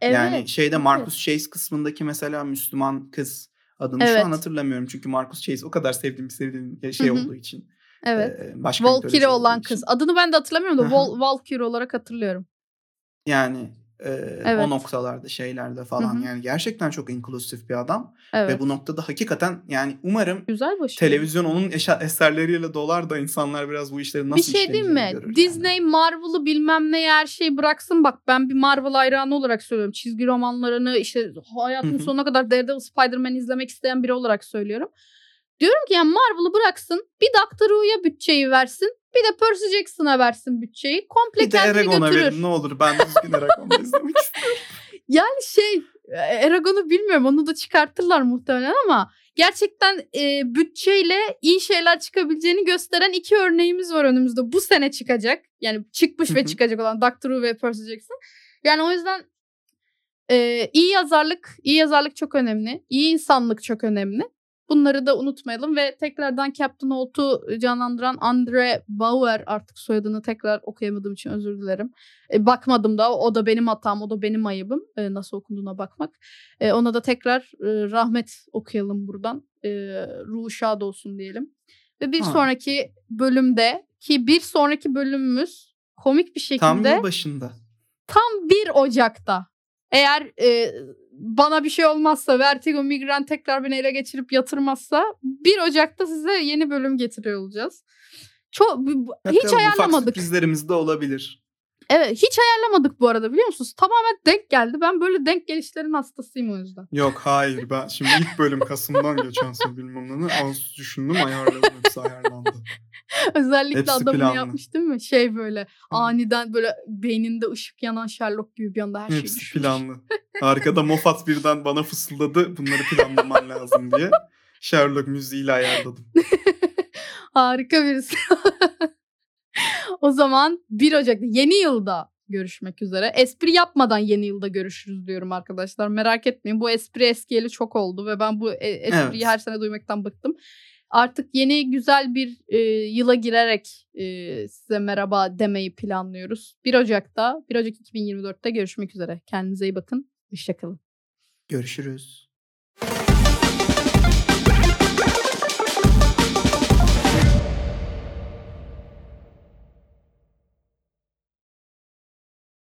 Evet, Yani şeyde evet. Marcus Chase kısmındaki mesela Müslüman kız adını Evet. şu an hatırlamıyorum. Çünkü Marcus Chase o kadar sevdiğim bir sevdiğim şey Hı hı. olduğu için. Evet. Ee, başka Valkyrie olan kız. Adını ben de hatırlamıyorum da. Val- Valkyrie olarak hatırlıyorum. Yani e, Evet. o noktalarda şeylerde falan Hı hı. yani gerçekten çok inklusif bir adam Evet. ve bu noktada hakikaten yani umarım Güzel başarı. televizyon onun eserleriyle dolar da insanlar biraz bu işlerin bir nasıl şey diyeyim mi? görür yani. Disney Marvel'ı bilmem neyi her şeyi bıraksın. Bak ben bir Marvel hayranı olarak söylüyorum. Çizgi romanlarını işte hayatımın Hı hı. sonuna kadar Daredevil Spider-Man izlemek isteyen biri olarak söylüyorum. Diyorum ki yani Marvel'ı bıraksın. Bir Doctor Who'ya bütçeyi versin. Bir de Percy Jackson'a versin bütçeyi. Komple Bir de Eragon'a götürür. verin ne olur ben düzgün Eragon'da izlemek istiyorum. Yani şey Eragon'u bilmiyorum onu da çıkartırlar muhtemelen ama gerçekten e, bütçeyle iyi şeyler çıkabileceğini gösteren iki örneğimiz var önümüzde. Bu sene çıkacak. Yani çıkmış ve çıkacak olan Doctor Who ve Percy Jackson. Yani o yüzden e, iyi yazarlık, iyi yazarlık çok önemli. İyi insanlık çok önemli. Bunları da unutmayalım ve tekrardan Captain Holt'u canlandıran Andre Bauer artık soyadını tekrar okuyamadığım için özür dilerim. E, bakmadım da o da benim hatam, o da benim ayıbım. E, nasıl okunduğuna bakmak. E, ona da tekrar e, rahmet okuyalım buradan. E, ruhu şad olsun diyelim. Ve bir Ha. sonraki bölümde ki bir sonraki bölümümüz komik bir şekilde Tam yıl başında. tam 1 Ocak'ta eğer e, bana bir şey olmazsa Vertigo Migran tekrar beni ele geçirip yatırmazsa 1 Ocak'ta size yeni bölüm getiriyor olacağız. Çok hiç Ufak ayarlamadık. sürprizlerimiz de olabilir. Evet hiç ayarlamadık bu arada biliyor musunuz? Tamamen denk geldi. Ben böyle denk gelişlerin hastasıyım o yüzden. Yok hayır ben şimdi ilk bölüm Kasım'dan geçen sene bilmem ne az düşündüm ayarladım hepsi ayarlandı. Özellikle Hepsi adamını planlı. yapmış değil mi? Şey böyle aniden böyle beyninde ışık yanan Sherlock gibi bir anda her şey Hepsi planlı. Arkada Moffat birden bana fısıldadı bunları planlaman lazım diye. Sherlock müziğiyle ayarladım. Harika birisi. o zaman 1 Ocak'ta yeni yılda görüşmek üzere. Espri yapmadan yeni yılda görüşürüz diyorum arkadaşlar. Merak etmeyin. Bu espri eskiyeli çok oldu ve ben bu e- espriyi Evet. her sene duymaktan bıktım. Artık yeni güzel bir e, yıla girerek e, size merhaba demeyi planlıyoruz. 1 Ocak'ta, 1 Ocak 2024'te görüşmek üzere. Kendinize iyi bakın. Hoşçakalın. Görüşürüz.